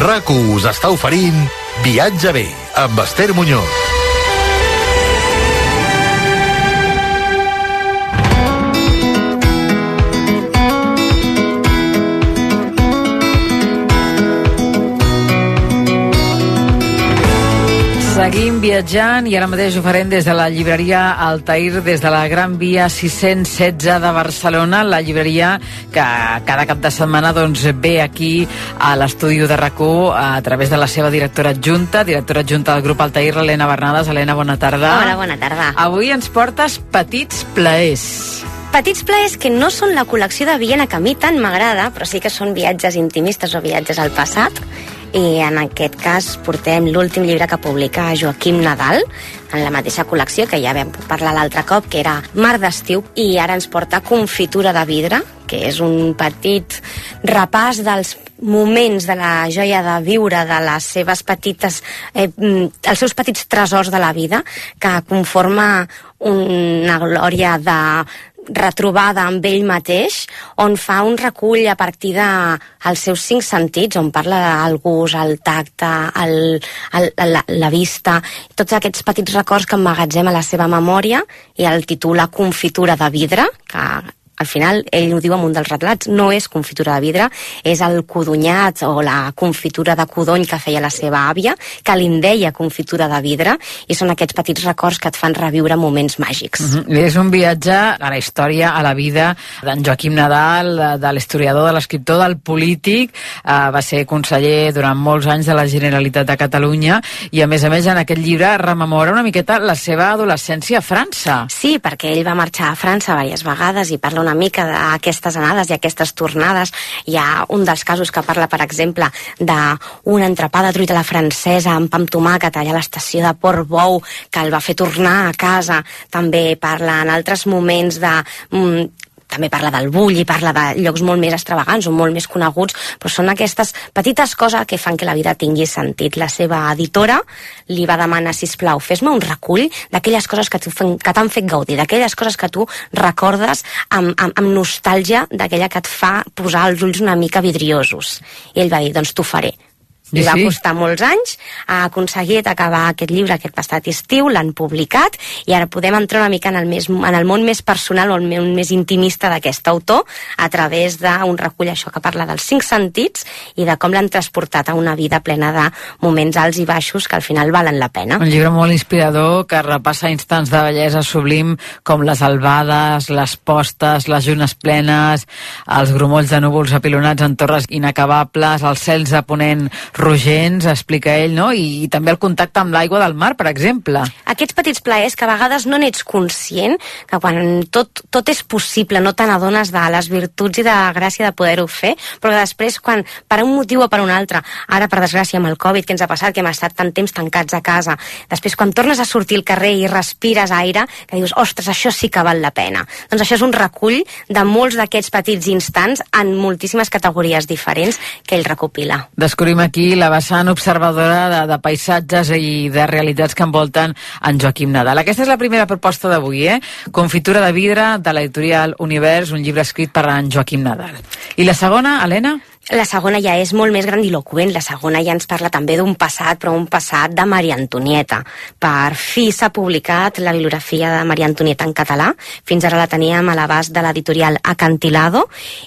RAC1 us està oferint Viatge bé amb Esther Muñoz. Seguim viatjant i ara mateix ho farem des de la llibreria Altair, des de la Gran Via 616 de Barcelona, la llibreria que cada cap de setmana doncs, ve aquí a l'estudi de rac a través de la seva directora adjunta, directora adjunta del grup Altair, l'Helena Bernades. Helena, bona tarda. Hola, bona tarda. Avui ens portes petits plaers. Petits plaers que no són la col·lecció de Viena que a mi tant m'agrada, però sí que són viatges intimistes o viatges al passat i en aquest cas portem l'últim llibre que publica Joaquim Nadal en la mateixa col·lecció que ja vam parlar l'altre cop, que era Mar d'estiu, i ara ens porta Confitura de vidre, que és un petit repàs dels moments de la joia de viure, de les seves petites, eh, els seus petits tresors de la vida, que conforma una glòria de retrobada amb ell mateix, on fa un recull a partir de els seus cinc sentits, on parla del gust, el tacte, el, el, la, la vista, tots aquests petits records que emmagatzem a la seva memòria i el titula Confitura de vidre, que al final ell ho diu en un dels retrats, no és confitura de vidre, és el codunyat o la confitura de codony que feia la seva àvia, que li deia confitura de vidre, i són aquests petits records que et fan reviure moments màgics. Mm -hmm. És un viatge a la història, a la vida d'en Joaquim Nadal, de l'historiador, de l'escriptor, del polític, eh, va ser conseller durant molts anys de la Generalitat de Catalunya, i a més a més en aquest llibre rememora una miqueta la seva adolescència a França. Sí, perquè ell va marxar a França diverses vegades i parla una mica d'aquestes anades i aquestes tornades. Hi ha un dels casos que parla, per exemple, d'una entrepà de truita a la francesa amb pa amb tomàquet allà a l'estació de Port Bou que el va fer tornar a casa. També parla en altres moments de mm, també parla del bull i parla de llocs molt més extravagants o molt més coneguts, però són aquestes petites coses que fan que la vida tingui sentit. La seva editora li va demanar, si plau, fes-me un recull d'aquelles coses que t'han fet gaudir, d'aquelles coses que tu recordes amb, amb, amb nostàlgia, d'aquella que et fa posar els ulls una mica vidriosos. I ell va dir, doncs t'ho faré li va costar molts anys, ha aconseguit acabar aquest llibre aquest passat estiu, l'han publicat, i ara podem entrar una mica en el, més, en el món més personal o el món més intimista d'aquest autor, a través d'un recull això que parla dels cinc sentits i de com l'han transportat a una vida plena de moments alts i baixos que al final valen la pena. Un llibre molt inspirador que repassa instants de bellesa sublim com les albades, les postes, les llunes plenes, els grumolls de núvols apilonats en torres inacabables, els cels de ponent rogents, explica ell, no? I, i també el contacte amb l'aigua del mar, per exemple. Aquests petits plaers que a vegades no n'ets conscient, que quan tot, tot és possible no te n'adones de les virtuts i de la gràcia de poder-ho fer, però que després quan per un motiu o per un altre, ara per desgràcia amb el Covid que ens ha passat, que hem estat tant temps tancats a casa, després quan tornes a sortir al carrer i respires aire, que dius, ostres, això sí que val la pena. Doncs això és un recull de molts d'aquests petits instants en moltíssimes categories diferents que ell recopila. Descobrim aquí la vessant observadora de, de paisatges i de realitats que envolten en Joaquim Nadal. Aquesta és la primera proposta d'avui, eh? Confitura de vidre de l'editorial Univers, un llibre escrit per en Joaquim Nadal. I la segona, Helena? La segona ja és molt més grandiloquent. La segona ja ens parla també d'un passat, però un passat de Maria Antonieta. Per fi s'ha publicat la bibliografia de Maria Antonieta en català. Fins ara la teníem a l'abast de l'editorial Acantilado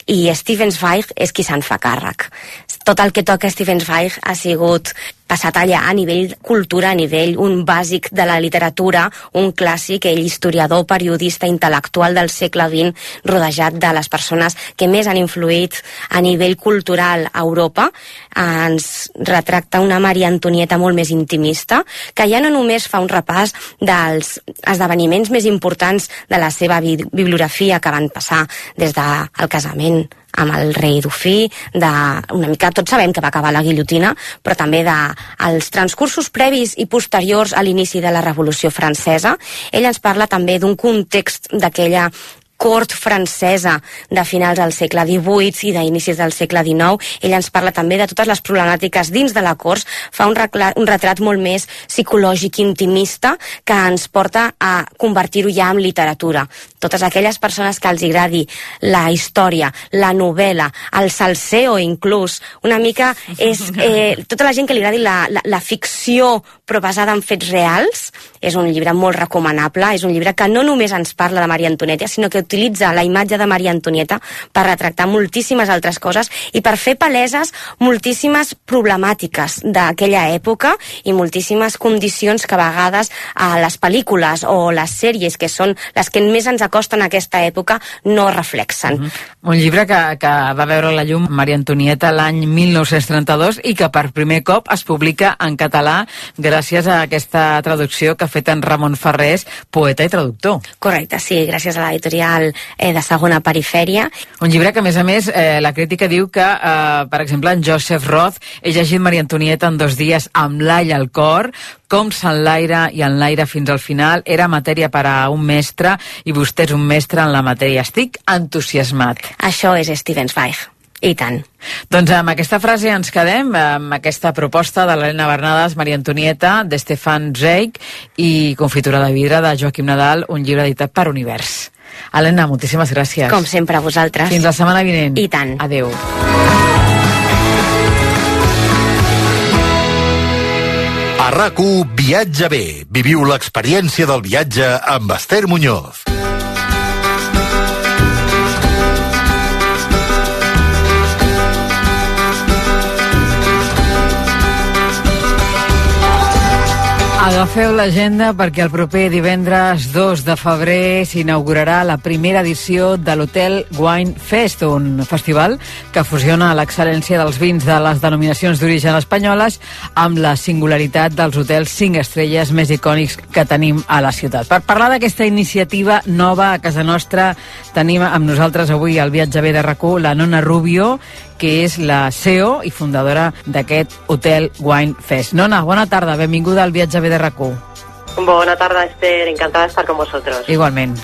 i Steven Zweig és qui se'n fa càrrec. Tot el que toca Steven Zweig ha sigut passat allà a nivell cultura, a nivell un bàsic de la literatura, un clàssic, ell historiador, periodista, intel·lectual del segle XX, rodejat de les persones que més han influït a nivell cultural a Europa, ens retracta una Maria Antonieta molt més intimista, que ja no només fa un repàs dels esdeveniments més importants de la seva bi bibliografia que van passar des del casament amb el rei Dufí, de, una mica tots sabem que va acabar la guillotina, però també de els transcursos previs i posteriors a l'inici de la Revolució Francesa. Ell ens parla també d'un context d'aquella cort francesa de finals del segle XVIII i d'inicis del segle XIX. Ell ens parla també de totes les problemàtiques dins de la cort, fa un, un retrat molt més psicològic, intimista, que ens porta a convertir-ho ja en literatura. Totes aquelles persones que els agradi la història, la novel·la, el salseo inclús, una mica és eh, tota la gent que li agradi la, la, la ficció però basada en fets reals, és un llibre molt recomanable, és un llibre que no només ens parla de Maria Antonieta, sinó que utilitza la imatge de Maria Antonieta per retractar moltíssimes altres coses i per fer paleses moltíssimes problemàtiques d'aquella època i moltíssimes condicions que a vegades a les pel·lícules o les sèries, que són les que més ens acosten a aquesta època, no reflexen. Mm -hmm. Un llibre que, que va veure la llum Maria Antonieta l'any 1932 i que per primer cop es publica en català gràcies a aquesta traducció que ha fet en Ramon Ferrés, poeta i traductor. Correcte, sí, gràcies a l'editorial eh, de segona perifèria. Un llibre que, a més a més, eh, la crítica diu que, eh, per exemple, en Joseph Roth he llegit Maria Antonieta en dos dies amb l'all al cor, com s'enlaira i enlaira fins al final, era matèria per a un mestre i vostè és un mestre en la matèria. Estic entusiasmat. Això és Steven Zweig. I tant. Doncs amb aquesta frase ens quedem, amb aquesta proposta de l'Helena Bernades, Maria Antonieta, d'Estefan Zweig i Confitura de vidre de Joaquim Nadal, un llibre editat per Univers. Helena, moltíssimes gràcies. Com sempre, a vosaltres. Fins la setmana vinent. I tant. Adeu. A rac Viatge bé. Viviu l'experiència del viatge amb Esther Muñoz. Agafeu l'agenda perquè el proper divendres 2 de febrer s'inaugurarà la primera edició de l'Hotel Wine Fest, un festival que fusiona l'excel·lència dels vins de les denominacions d'origen espanyoles amb la singularitat dels hotels 5 estrelles més icònics que tenim a la ciutat. Per parlar d'aquesta iniciativa nova a casa nostra tenim amb nosaltres avui al viatge B de rac la Nona Rubio, que és la CEO i fundadora d'aquest Hotel Wine Fest. Nona, bona tarda, benvinguda al viatge B de rac Bona tarda, Esther, encantada de estar con vosotros. Igualment.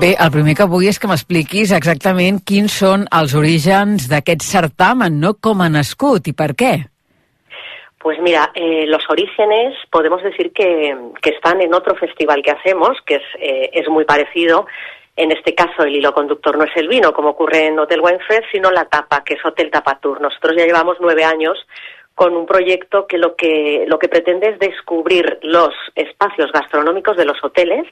Bé, el primer que vull és que m'expliquis exactament quins són els orígens d'aquest certamen, no? Com ha nascut i per què? Pues mira, eh, los orígenes podemos decir que, que, están en otro festival que hacemos, que es, eh, es muy parecido. En este caso, el hilo conductor no es el vino, como ocurre en Hotel Wine Fest, sino la tapa, que es Hotel Tapatur. Nosotros ya llevamos nueve años con un proyecto que lo que lo que pretende es descubrir los espacios gastronómicos de los hoteles,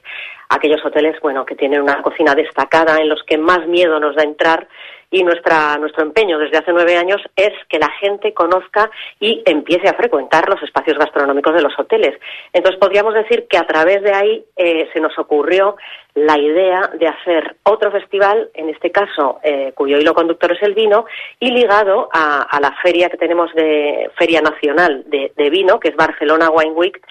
aquellos hoteles bueno que tienen una cocina destacada en los que más miedo nos da entrar Y nuestra, nuestro empeño desde hace nueve años es que la gente conozca y empiece a frecuentar los espacios gastronómicos de los hoteles. Entonces podríamos decir que a través de ahí eh, se nos ocurrió la idea de hacer otro festival, en este caso eh, cuyo hilo conductor es el vino, y ligado a, la feria que tenemos de Feria Nacional de Vino, que es Barcelona Wine Week,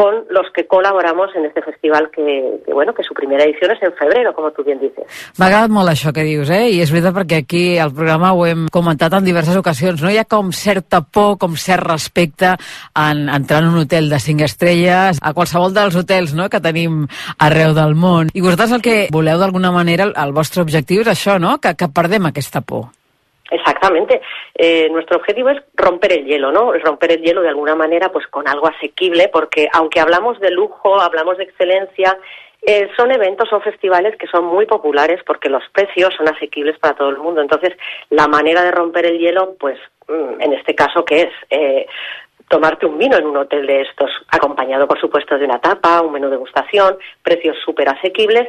con los que colaboramos en este festival que, que, bueno, que su primera edición és en febrero, com tu bien dices. M'ha agradat molt això que dius, eh? I és veritat perquè aquí al programa ho hem comentat en diverses ocasions, no? Hi ha com certa por, com cert respecte en entrar en un hotel de cinc estrelles, a qualsevol dels hotels no? que tenim arreu del món. I vosaltres el que voleu d'alguna manera, el vostre objectiu és això, no? Que, que perdem aquesta por. Exactamente. Eh, nuestro objetivo es romper el hielo, ¿no? Romper el hielo de alguna manera, pues con algo asequible, porque aunque hablamos de lujo, hablamos de excelencia, eh, son eventos, son festivales que son muy populares porque los precios son asequibles para todo el mundo. Entonces, la manera de romper el hielo, pues, mm, en este caso, ¿qué es? Eh, tomarte un vino en un hotel de estos, acompañado, por supuesto, de una tapa, un menú de degustación, precios súper asequibles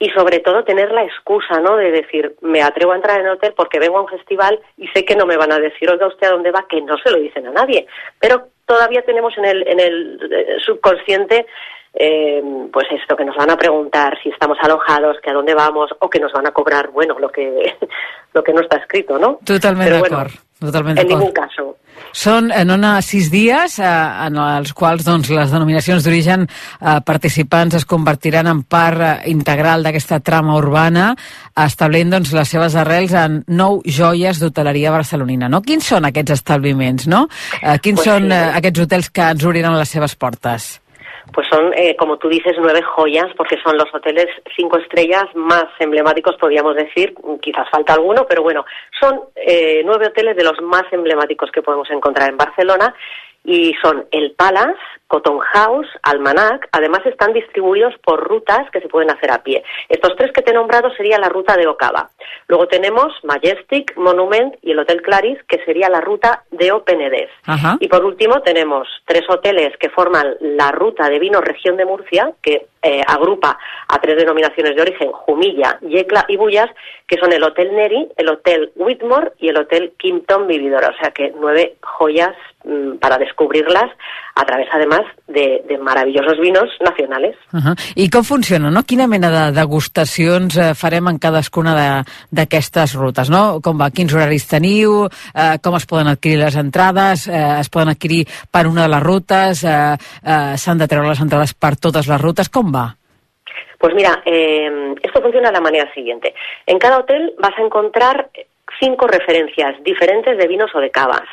y sobre todo tener la excusa, ¿no? De decir, me atrevo a entrar en el hotel porque vengo a un festival y sé que no me van a decir, oiga usted a dónde va, que no se lo dicen a nadie. Pero todavía tenemos en el, en el eh, subconsciente eh, pues esto, que nos van a preguntar si estamos alojados, que a dónde vamos, o que nos van a cobrar, bueno, lo que, lo que no está escrito, ¿no? Totalment Però, bueno, d'acord. Totalment en d'acord. ningún caso. Són en ona sis dies eh, en els quals doncs, les denominacions d'origen eh, participants es convertiran en part eh, integral d'aquesta trama urbana, establint doncs, les seves arrels en nou joies d'hoteleria barcelonina. No? Quins són aquests establiments? No? Eh, quins Pues són sí. eh, aquests hotels que ens obriran les seves portes? Pues son, eh, como tú dices, nueve joyas, porque son los hoteles cinco estrellas más emblemáticos, podríamos decir. Quizás falta alguno, pero bueno, son eh, nueve hoteles de los más emblemáticos que podemos encontrar en Barcelona y son el Palace, Cotton House, Almanac. Además están distribuidos por rutas que se pueden hacer a pie. Estos tres que te he nombrado sería la ruta de Ocava. Luego tenemos Majestic, Monument y el Hotel Claris, que sería la ruta de Openedes. Ajá. Y por último tenemos tres hoteles que forman la ruta de vino región de Murcia, que eh, agrupa a tres denominaciones de origen, Jumilla, Yecla y Bullas, que son el Hotel Neri, el Hotel Whitmore y el Hotel Kimpton Vividora. O sea que nueve joyas mm, para descubrirlas a través además de, de maravillosos vinos nacionales. Uh -huh. I com funciona, no? Quina mena de degustacions eh, farem en cadascuna de- d'aquestes rutes, no? Com va, quins horaris teniu, eh, com es poden adquirir les entrades, eh, es poden adquirir per una de les rutes, eh, eh, s'han de treure les entrades per totes les rutes, com va? Pues mira, eh, esto funciona de la manera siguiente. En cada hotel vas a encontrar cinco referencias diferentes de vinos o de cavas.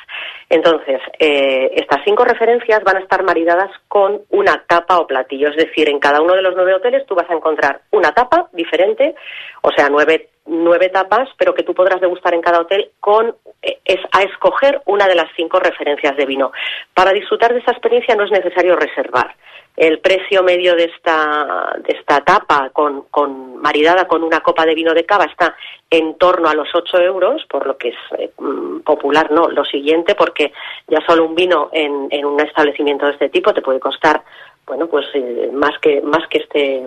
Entonces, eh, estas cinco referencias van a estar maridadas con una tapa o platillo. Es decir, en cada uno de los nueve hoteles tú vas a encontrar una tapa diferente, o sea, nueve, nueve tapas, pero que tú podrás degustar en cada hotel con eh, es a escoger una de las cinco referencias de vino. Para disfrutar de esta experiencia no es necesario reservar. El precio medio de esta, de esta tapa con, con maridada con una copa de vino de cava está en torno a los 8 euros, por lo que es eh, mm, popular, no, lo siguiente, porque ya solo un vino en, en un establecimiento de este tipo te puede costar, bueno, pues eh, más que, más que este,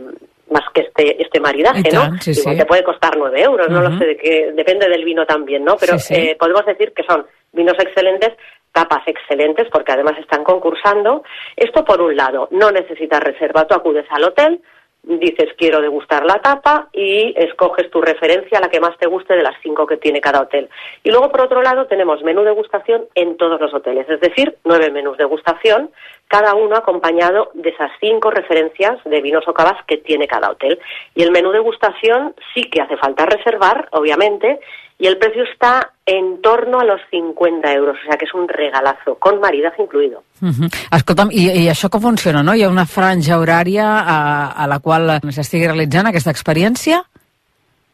más que este, este maridaje, ¿no? sí, Igual sí. te puede costar 9 euros, no lo sé, de qué, depende del vino también, ¿no? Pero sí. eh, podemos decir que son vinos excelentes, tapas excelentes, porque además están concursando. Esto por un lado, no necesitas reserva, tú acudes al hotel, dices quiero degustar la tapa y escoges tu referencia, la que más te guste de las cinco que tiene cada hotel. Y luego por otro lado tenemos menú degustación en todos los hoteles, es decir, nueve menús degustación, cada uno acompañado de esas cinco referencias de vinos o cavas que tiene cada hotel. Y el menú degustación sí que hace falta reservar, obviamente, y el precio está en torno a los 50 euros, o sea que es un regalazo, con maridaje incluido. Uh -huh. Escolta'm, i, i això com funciona, no? Hi ha una franja horària a, a la qual s'estigui realitzant aquesta experiència?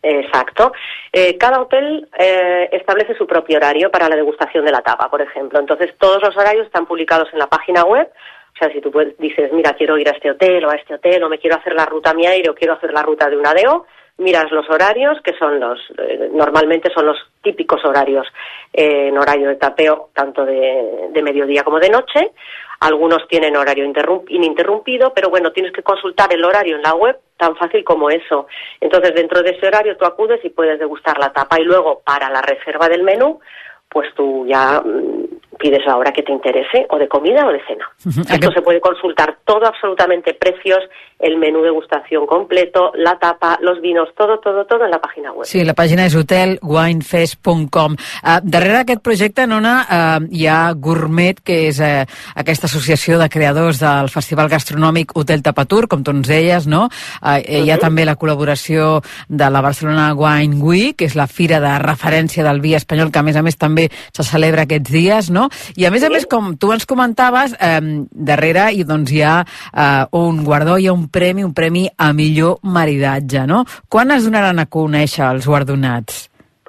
Exacto. Eh, cada hotel eh, establece su propio horario para la degustación de la tapa, por ejemplo. Entonces, todos los horarios están publicados en la página web. O sea, si tú puedes- dices, mira, quiero ir a este hotel o a este hotel, o me quiero hacer la ruta mi aire o quiero hacer la ruta de un ADEO, miras los horarios, que son los, eh, normalmente son los típicos horarios eh, en horario de tapeo, tanto de, de mediodía como de noche. Algunos tienen horario interrum- ininterrumpido, pero bueno, tienes que consultar el horario en la web tan fácil como eso. Entonces, dentro de ese horario tú acudes y puedes degustar la tapa y luego para la reserva del menú, pues tú ya mm, pides la hora que te interese, o de comida o de cena. Esto se puede consultar todo, absolutamente precios, el menú degustación completo, la tapa, los vinos, todo, todo, todo en la página web. Sí, la pàgina és hotelwinefest.com. Uh, darrere aquest projecte, Nona, uh, hi ha Gourmet, que és uh, aquesta associació de creadors del Festival Gastronòmic Hotel Tapatur, com tu ens deies, no? Uh, hi ha també la col·laboració de la Barcelona Wine Week, que és la fira de referència del vi espanyol, que a més a més també se celebra aquests dies, no? I a més a més, com tu ens comentaves, eh, darrere hi, doncs, hi ha eh, un guardó, hi ha un premi, un premi a millor maridatge, no? Quan es donaran a conèixer els guardonats?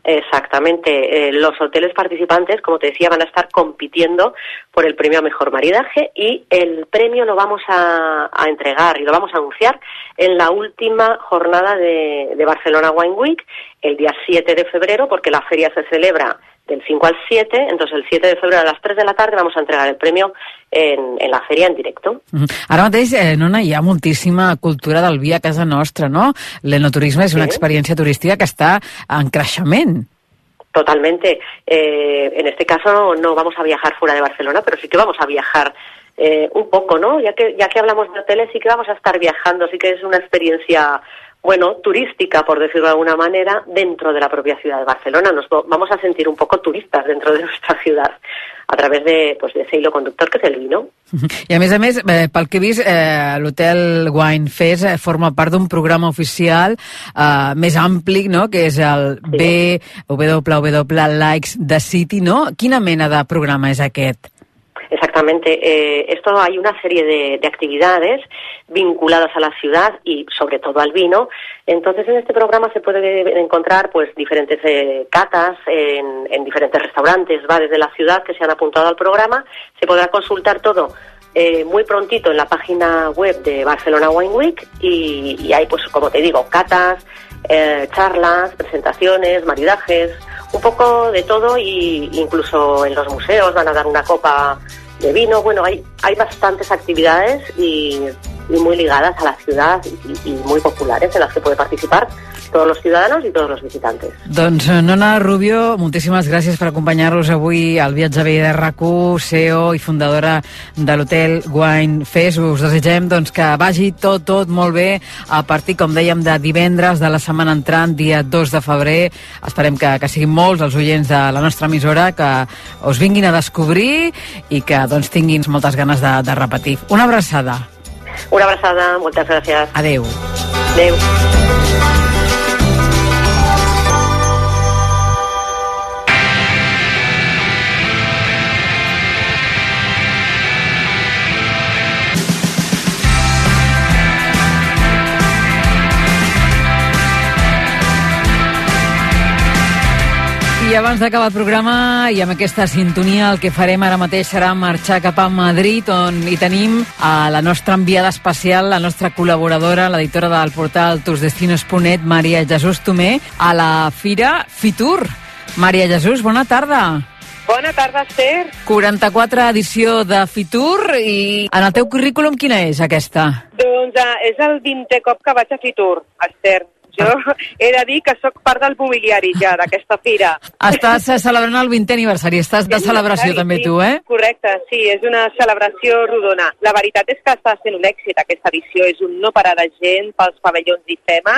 Exactamente. Eh, los hoteles participantes, como te decía, van a estar compitiendo por el premio a mejor maridaje y el premio lo vamos a, a entregar y lo vamos a anunciar en la última jornada de, de Barcelona Wine Week, el día 7 de febrero, porque la feria se celebra del 5 al 7, entonces el 7 de febrero a las 3 de la tarde vamos a entregar el premio en, en la feria en directo. Uh -huh. Ara mateix, eh, Nona, hi ha moltíssima cultura del vi a casa nostra, no? L'enoturisme és una Sí. experiència turística que està en creixement. Totalmente. Eh, en este caso no, no vamos a viajar fuera de Barcelona, pero sí que vamos a viajar eh, un poco, ¿no? Ya que, ya que hablamos de hoteles, sí que vamos a estar viajando, sí que es una experiencia, bueno, turística, por decirlo de alguna manera, dentro de la propia ciudad de Barcelona. Nos vamos a sentir un poco turistas dentro de nuestra ciudad a través de, pues, de ese hilo conductor que es el vino. I a més a més, eh, pel que he vist, eh, l'Hotel Wine Fest eh, forma part d'un programa oficial eh, més ampli, no?, que és el BWW Likes the City, no? Quina mena de programa és aquest? Exactamente. Eh, esto hay una serie de, de actividades vinculadas a la ciudad y sobre todo al vino. Entonces en este programa se puede encontrar pues diferentes eh, catas en, en diferentes restaurantes, bares de la ciudad que se han apuntado al programa. Se podrá consultar todo eh, muy prontito en la página web de Barcelona Wine Week y, y hay pues como te digo catas, eh, charlas, presentaciones, maridajes, un poco de todo y incluso en los museos van a dar una copa de vino. Bueno, hay, hay bastantes actividades y, y muy ligadas a la ciudad y, y muy populares en las que puede participar todos los ciudadanos y todos los visitantes. Doncs, eh, Nona Rubio, moltíssimes gràcies per acompanyar-nos avui al viatge bé de RAC1, CEO i fundadora de l'hotel Wine Fest. Us desitgem doncs, que vagi tot, tot molt bé a partir, com dèiem, de divendres de la setmana entrant, dia 2 de febrer. Esperem que, que siguin molts els oients de la nostra emissora que us vinguin a descobrir i que doncs, tinguin moltes ganes de, de repetir. Una abraçada. Una abraçada, moltes gràcies. Adeu. Adeu. I abans d'acabar el programa i amb aquesta sintonia el que farem ara mateix serà marxar cap a Madrid on hi tenim a la nostra enviada especial, la nostra col·laboradora, l'editora del portal tusdestinos.net, Maria Jesús Tomé, a la fira Fitur. Maria Jesús, bona tarda. Bona tarda, Esther. 44 edició de Fitur i en el teu currículum quina és aquesta? Doncs uh, és el 20è cop que vaig a Fitur, Esther. Jo he de dir que sóc part del mobiliari ja d'aquesta fira. Estàs eh, celebrant el 20è aniversari, estàs de celebració també sí, tu, eh? Correcte, sí, és una celebració rodona. La veritat és que està sent un èxit aquesta edició, és un no parar de gent pels pavellons d'IFEMA.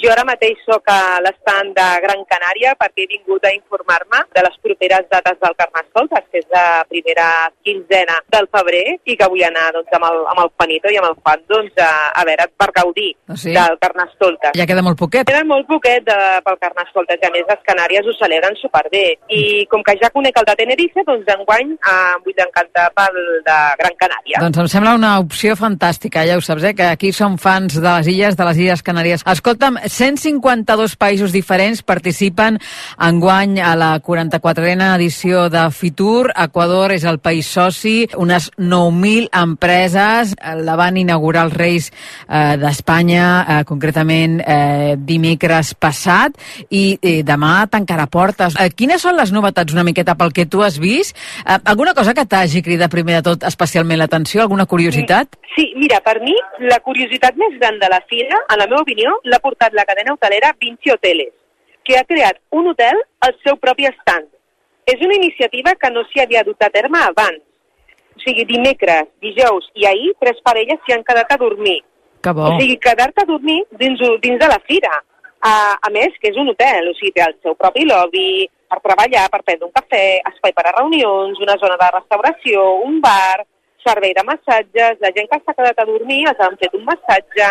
Jo ara mateix sóc a l'estand de Gran Canària perquè he vingut a informar-me de les properes dates del Carnestoltes, que és la primera quinzena del febrer, i que vull anar doncs, amb, el, amb el Panito i amb el Juan doncs, a, a veure, per gaudir Ah, sí? del Carnestoltes. Ja queda molt poquet. Queda molt poquet de, pel Carnestoltes i a més les Canàries ho celebren superbé. I com que ja conec el de Tenerife, doncs enguany eh, em vull encantar pel de Gran Canària. Doncs em sembla una opció fantàstica, ja ho saps, eh? que aquí som fans de les illes, de les Illes Canàries. Escolta'm, 152 països diferents participen enguany a la 44a edició de Fitur. Equador és el país soci, unes 9.000 empreses eh, la van inaugurar els Reis eh, d'Espanya, eh, concretament eh, dimecres passat, i eh, demà tancarà portes. Eh, quines són les novetats una miqueta pel que tu has vist? Eh, alguna cosa que t'hagi cridat primer de tot especialment l'atenció? Alguna curiositat? Sí, mira, per mi la curiositat més gran de la fira, en la meva opinió, l'ha portat la cadena hotelera Vinci Hoteles, que ha creat un hotel al seu propi estant. És una iniciativa que no s'hi havia dut a terme abans. O sigui, dimecres, dijous i ahir, tres parelles s'hi han quedat a dormir. Que bo. O sigui, quedar-te a dormir dins, dins de la fira. A, a més, que és un hotel, o sigui, té el seu propi lobby per treballar, per prendre un cafè, espai per a reunions, una zona de restauració, un bar, servei de massatges, la gent que s'ha quedat a dormir els han fet un massatge,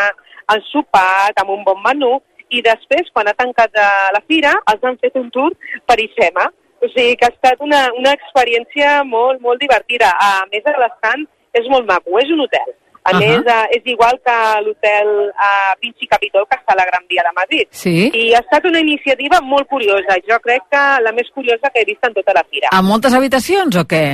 han sopat amb un bon menú i després, quan ha tancat eh, la fira, els han fet un tour per IFEMA. O sigui que ha estat una, una experiència molt, molt divertida. A més, a l'estant és molt maco, és un hotel. A uh. -huh. més, eh, és igual que l'hotel eh, Vinci Capitol, que està a la Gran Via de Madrid. Sí. I ha estat una iniciativa molt curiosa. Jo crec que la més curiosa que he vist en tota la fira. Amb moltes habitacions o què?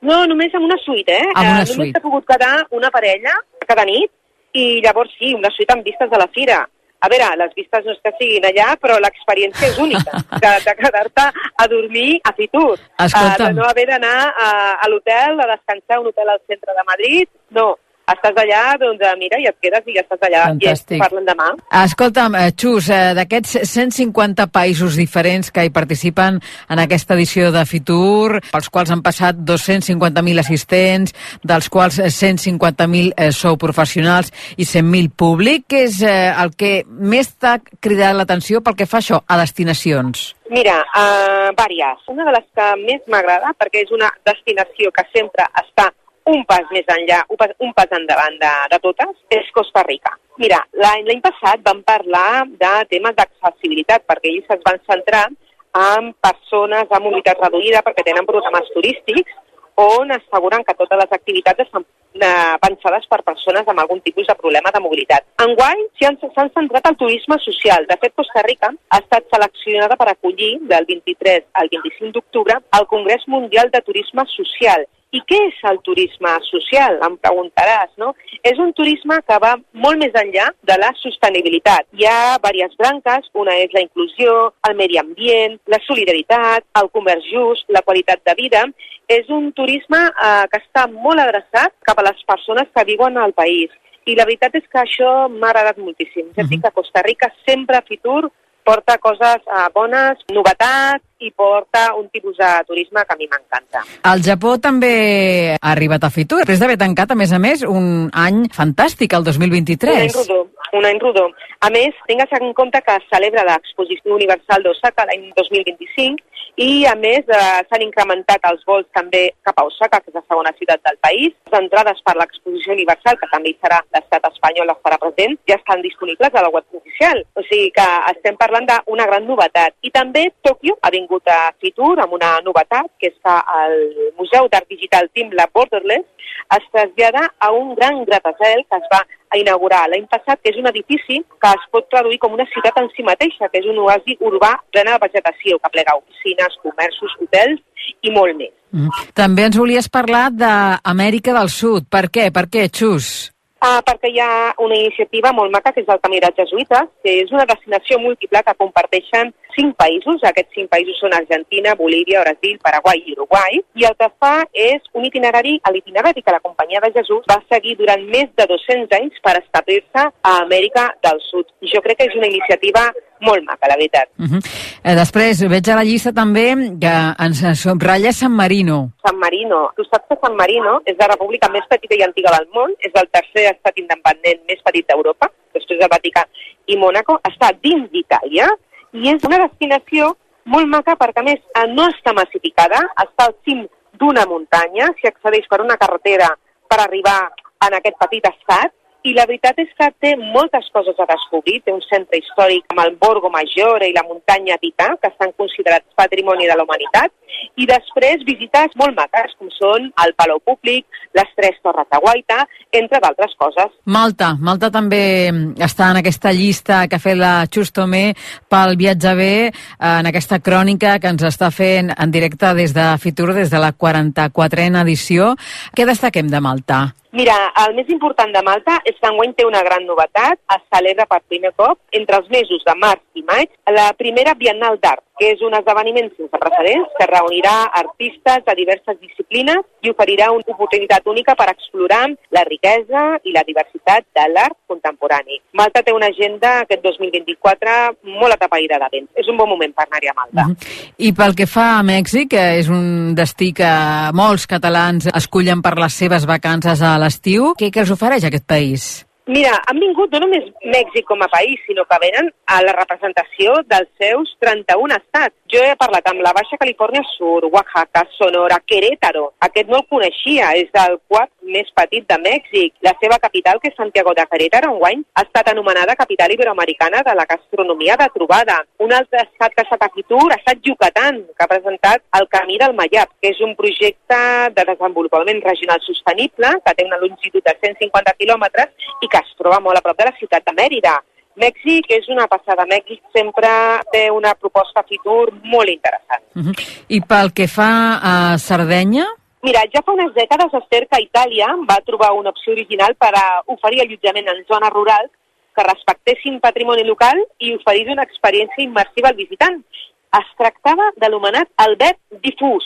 No, només amb una suite, eh? Amb una Eh, suite. Només s'ha pogut quedar una parella cada nit i llavors sí, una suite amb vistes de la fira. A veure, les vistes no és que siguin allà, però l'experiència és única, de, de quedar-te a dormir a Fitur. Escolta'm. Eh, de no haver d'anar a, a l'hotel, a descansar a un hotel al centre de Madrid, no. Estàs allà, doncs eh, mira, i et quedes i ja estàs allà. Fantàstic. I parlen demà. Escolta'm, eh, Xus, eh, d'aquests 150 països diferents que hi participen en aquesta edició de Fitur, pels quals han passat 250.000 assistents, dels quals eh, 150.000 eh, sou professionals i 100.000 públic, que és eh, el que més t'ha cridat l'atenció pel que fa això, a destinacions? Mira, uh, vàries. Una de les que més m'agrada, perquè és una destinació que sempre està un pas més enllà, un pas, un pas endavant de, de totes, és Costa Rica. Mira, l'any passat vam parlar de temes d'accessibilitat, perquè ells es van centrar en persones amb mobilitat reduïda, perquè tenen programes turístics, on asseguren que totes les activitats estan eh, pensades per persones amb algun tipus de problema de mobilitat. Enguany s'han centrat al turisme social. De fet, Costa Rica ha estat seleccionada per acollir del 23 al 25 d'octubre el Congrés Mundial de Turisme Social. I què és el turisme social? Em preguntaràs, no? És un turisme que va molt més enllà de la sostenibilitat. Hi ha diverses branques, una és la inclusió, el medi ambient, la solidaritat, el comerç just, la qualitat de vida. És un turisme eh, que està molt adreçat cap a les persones que viuen al país. I la veritat és que això m'ha agradat moltíssim. Ja dic que Costa Rica sempre a Fitur porta coses eh, bones, novetats i porta un tipus de turisme que a mi m'encanta. El Japó també ha arribat a Fitur, després d'haver tancat, a més a més, un any fantàstic, el Un any 2023. rodó, un any rodó. A més, tingues en compte que es celebra l'Exposició Universal d'Osaka l'any 2025 i, a més, eh, s'han incrementat els vols també cap a Osaka, que és la segona ciutat del país. Les entrades per l'Exposició Universal, que també hi serà l'estat espanyol, estarà present, ja estan disponibles a la web oficial. O sigui que estem parlant d'una gran novetat. I també Tòquio ha vingut a Fitur amb una novetat, que és que el Museu d'Art Digital Timbla Borderless es trasllada a un gran gratacel que es va inaugurar l'any passat, que és un edifici que es pot traduir com una ciutat en si mateixa, que és un oasi urbà plena de vegetació, que plega oficines, comerços, hotels i molt més. Mm. També ens volies parlar d'Amèrica del Sud. Per què? Per què, Xus? Ah, perquè hi ha una iniciativa molt maca que és el Camí dels Jesuïtes, que és una destinació múltiple que comparteixen cinc països. Aquests cinc països són Argentina, Bolívia, Brasil, Paraguai i Uruguai. I el que fa és un itinerari, l'itinerari que la Companyia de Jesús va seguir durant més de 200 anys per establir-se a Amèrica del Sud. I jo crec que és una iniciativa molt maca, la veritat. Uh -huh. eh, després, veig a la llista també que ens subratlla San Marino. San Marino. Tu saps que San Marino és la república més petita i antiga del món, és el tercer estat independent més petit d'Europa, després del Vaticà i Mònaco, està dins d'Itàlia i és una destinació molt maca perquè, a més, eh, no està massificada, està al cim d'una muntanya, s'hi accedeix per una carretera per arribar en aquest petit estat i la veritat és que té moltes coses a descobrir. Té un centre històric amb el Borgo Maggiore i la muntanya Tità, que estan considerats patrimoni de la humanitat, i després visites molt maques, com són el Palau Públic, les Tres Torres de Guaita, entre d'altres coses. Malta. Malta també està en aquesta llista que ha fet la Xus Tomé pel viatge bé, en aquesta crònica que ens està fent en directe des de Fitur, des de la 44a edició. Què destaquem de Malta? Mira, el més important de Malta és que enguany té una gran novetat. Es celebra per primer cop entre els mesos de març i maig la primera Biennal d'Art, que és un esdeveniment sense precedents que reunirà artistes de diverses disciplines i oferirà una oportunitat única per explorar la riquesa i la diversitat de l'art contemporani. Malta té una agenda aquest 2024 molt atapeïda d'events. És un bon moment per anar-hi a Malta. Uh -huh. I pel que fa a Mèxic, és un destí que molts catalans escullen per les seves vacances a l'estiu, què, què els ofereix aquest país? Mira, han vingut no només Mèxic com a país, sinó que venen a la representació dels seus 31 estats. Jo he parlat amb la Baixa Califòrnia Sur, Oaxaca, Sonora, Querétaro. Aquest no el coneixia, és el quart més petit de Mèxic. La seva capital, que és Santiago de Querétaro, enguany, ha estat anomenada capital iberoamericana de la gastronomia de trobada. Un altre estat que ha estat a Fitur ha estat Yucatán, que ha presentat el Camí del Mayap, que és un projecte de desenvolupament regional sostenible que té una longitud de 150 quilòmetres i que que es troba molt a prop de la ciutat de Mèrida. Mèxic és una passada. Mèxic sempre té una proposta futur molt interessant. Uh -huh. I pel que fa a Sardenya? Mira, ja fa unes dècades Esther que Itàlia va trobar una opció original per a oferir allotjament en zones rurals que respectessin patrimoni local i oferir una experiència immersiva al visitant. Es tractava de l'anomenat Albert Difús,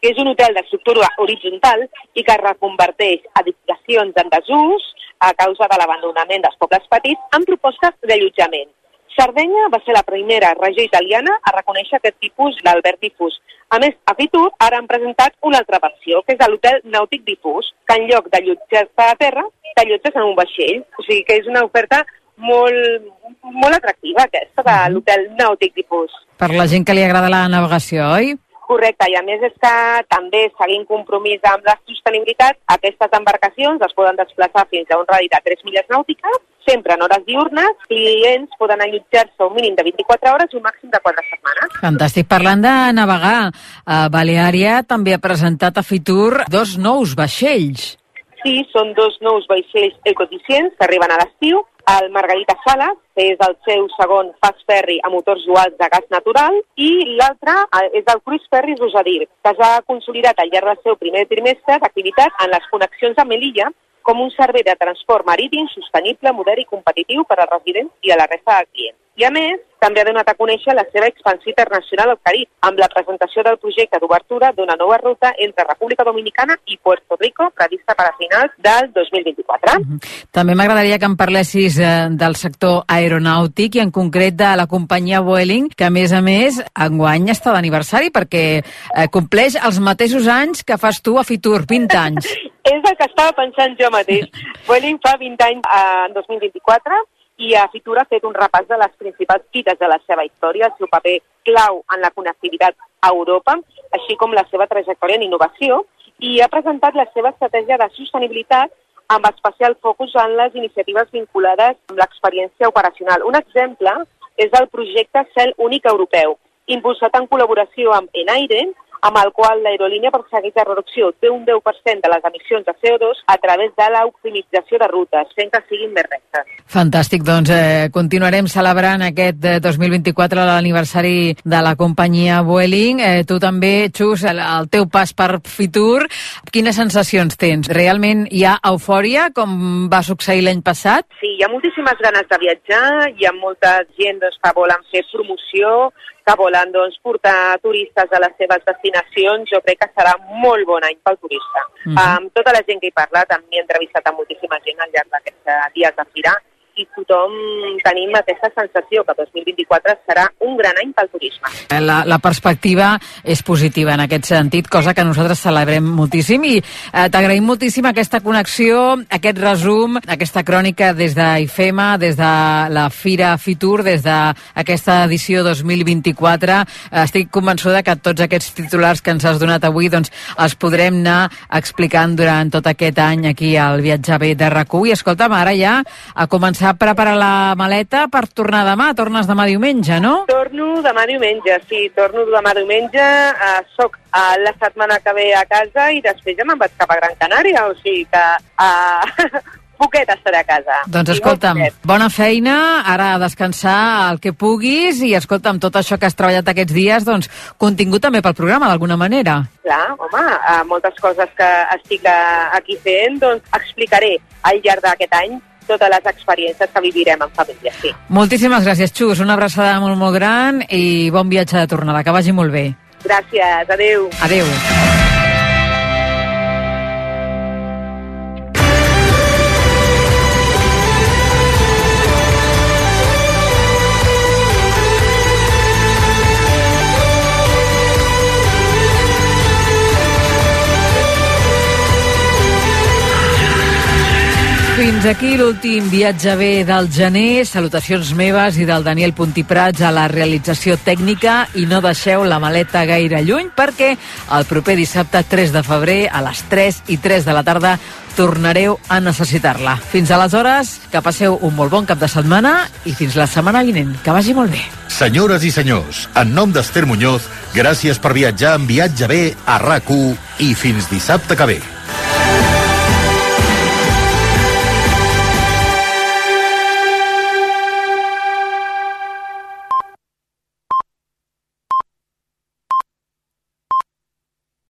que és un hotel d'estructura horitzontal i que reconverteix edificacions en desús a causa de l'abandonament dels pobles petits amb propostes d'allotjament. Sardenya va ser la primera regió italiana a reconèixer aquest tipus d'Albert Difús. A més, a Fitur ara han presentat una altra versió, que és l'hotel nàutic Difús, que en lloc d'allotjar-te a terra, t'allotges en un vaixell. O sigui que és una oferta molt, molt atractiva aquesta de l'hotel nàutic Difús. Per la gent que li agrada la navegació, oi? Correcte, i a més és que també seguint compromís amb la sostenibilitat, aquestes embarcacions es poden desplaçar fins a un radi de 3 milles nàutiques, sempre en hores diurnes, clients poden allotjar-se un mínim de 24 hores i un màxim de 4 setmanes. Fantàstic. Parlant de navegar, eh, Baleària també ha presentat a Fitur dos nous vaixells. Sí, són dos nous vaixells ecoeficients que arriben a l'estiu el Margarita Sala, que és el seu segon fast ferry a motors duals de gas natural, i l'altre eh, és el Cruise Ferry Rosadir, que ja ha consolidat al llarg del seu primer trimestre d'activitat en les connexions amb Melilla com un servei de transport marítim sostenible, modern i competitiu per als residents i a la resta de clients. I a més, també ha donat a conèixer la seva expansió internacional al Carib, amb la presentació del projecte d'obertura d'una nova ruta entre República Dominicana i Puerto Rico, prevista per a finals del 2024. Mm -hmm. També m'agradaria que em parlessis eh, del sector aeronàutic i en concret de la companyia Vueling, que a més a més enguany està d'aniversari perquè eh, compleix els mateixos anys que fas tu a Fitur, 20 anys. És el que estava pensant jo mateix. Vueling fa 20 anys eh, en 2024 i a Fitura ha fet un repàs de les principals fites de la seva història, el seu paper clau en la connectivitat a Europa, així com la seva trajectòria en innovació, i ha presentat la seva estratègia de sostenibilitat amb especial focus en les iniciatives vinculades amb l'experiència operacional. Un exemple és el projecte Cel Únic Europeu, impulsat en col·laboració amb Enaire, amb el qual l'aerolínia persegueix la reducció d'un 10% de les emissions de CO2 a través de l'optimització de rutes, fent que siguin més rectes. Fantàstic, doncs eh, continuarem celebrant aquest 2024 eh, l'aniversari de la companyia Vueling. Eh, tu també, Xus, el, el teu pas per Fitur, quines sensacions tens? Realment hi ha eufòria, com va succeir l'any passat? Sí, hi ha moltíssimes ganes de viatjar, hi ha molta gent doncs, que volen fer promoció, que volen doncs, portar turistes a les seves destinacions, jo crec que serà molt bon any pel turista. Uh -huh. Amb tota la gent que he parlat, m'he entrevistat amb moltíssima gent al llarg d'aquests dies de fira, i tothom tenim aquesta sensació que 2024 serà un gran any pel turisme. La, la perspectiva és positiva en aquest sentit, cosa que nosaltres celebrem moltíssim i eh, t'agraïm moltíssim aquesta connexió, aquest resum, aquesta crònica des d'IFEMA, des de la Fira Fitur, des d'aquesta edició 2024. Estic convençuda que tots aquests titulars que ens has donat avui doncs, els podrem anar explicant durant tot aquest any aquí al Viatge B de rac I escolta'm, ara ja a començar a preparar la maleta per tornar demà. Tornes demà diumenge, no? Torno demà diumenge, sí, torno demà diumenge. Uh, soc uh, la setmana que ve a casa i després ja me'n vaig cap a Gran Canària, o sigui que uh, poquet estaré a casa. Doncs escolta'm, bona feina, ara a descansar el que puguis i escolta'm, tot això que has treballat aquests dies, doncs contingut també pel programa d'alguna manera. Clar, home, moltes coses que estic aquí fent, doncs explicaré al llarg d'aquest any totes les experiències que vivirem en família, sí. Moltíssimes gràcies, Xus, una abraçada molt, molt gran i bon viatge de tornada, que vagi molt bé. Gràcies, adeu. Adeu. Fins aquí l'últim viatge bé del gener. Salutacions meves i del Daniel Puntiprats a la realització tècnica i no deixeu la maleta gaire lluny perquè el proper dissabte 3 de febrer a les 3 i 3 de la tarda tornareu a necessitar-la. Fins aleshores, que passeu un molt bon cap de setmana i fins la setmana vinent. Que vagi molt bé. Senyores i senyors, en nom d'Ester Muñoz, gràcies per viatjar en viatge bé a rac i fins dissabte que ve.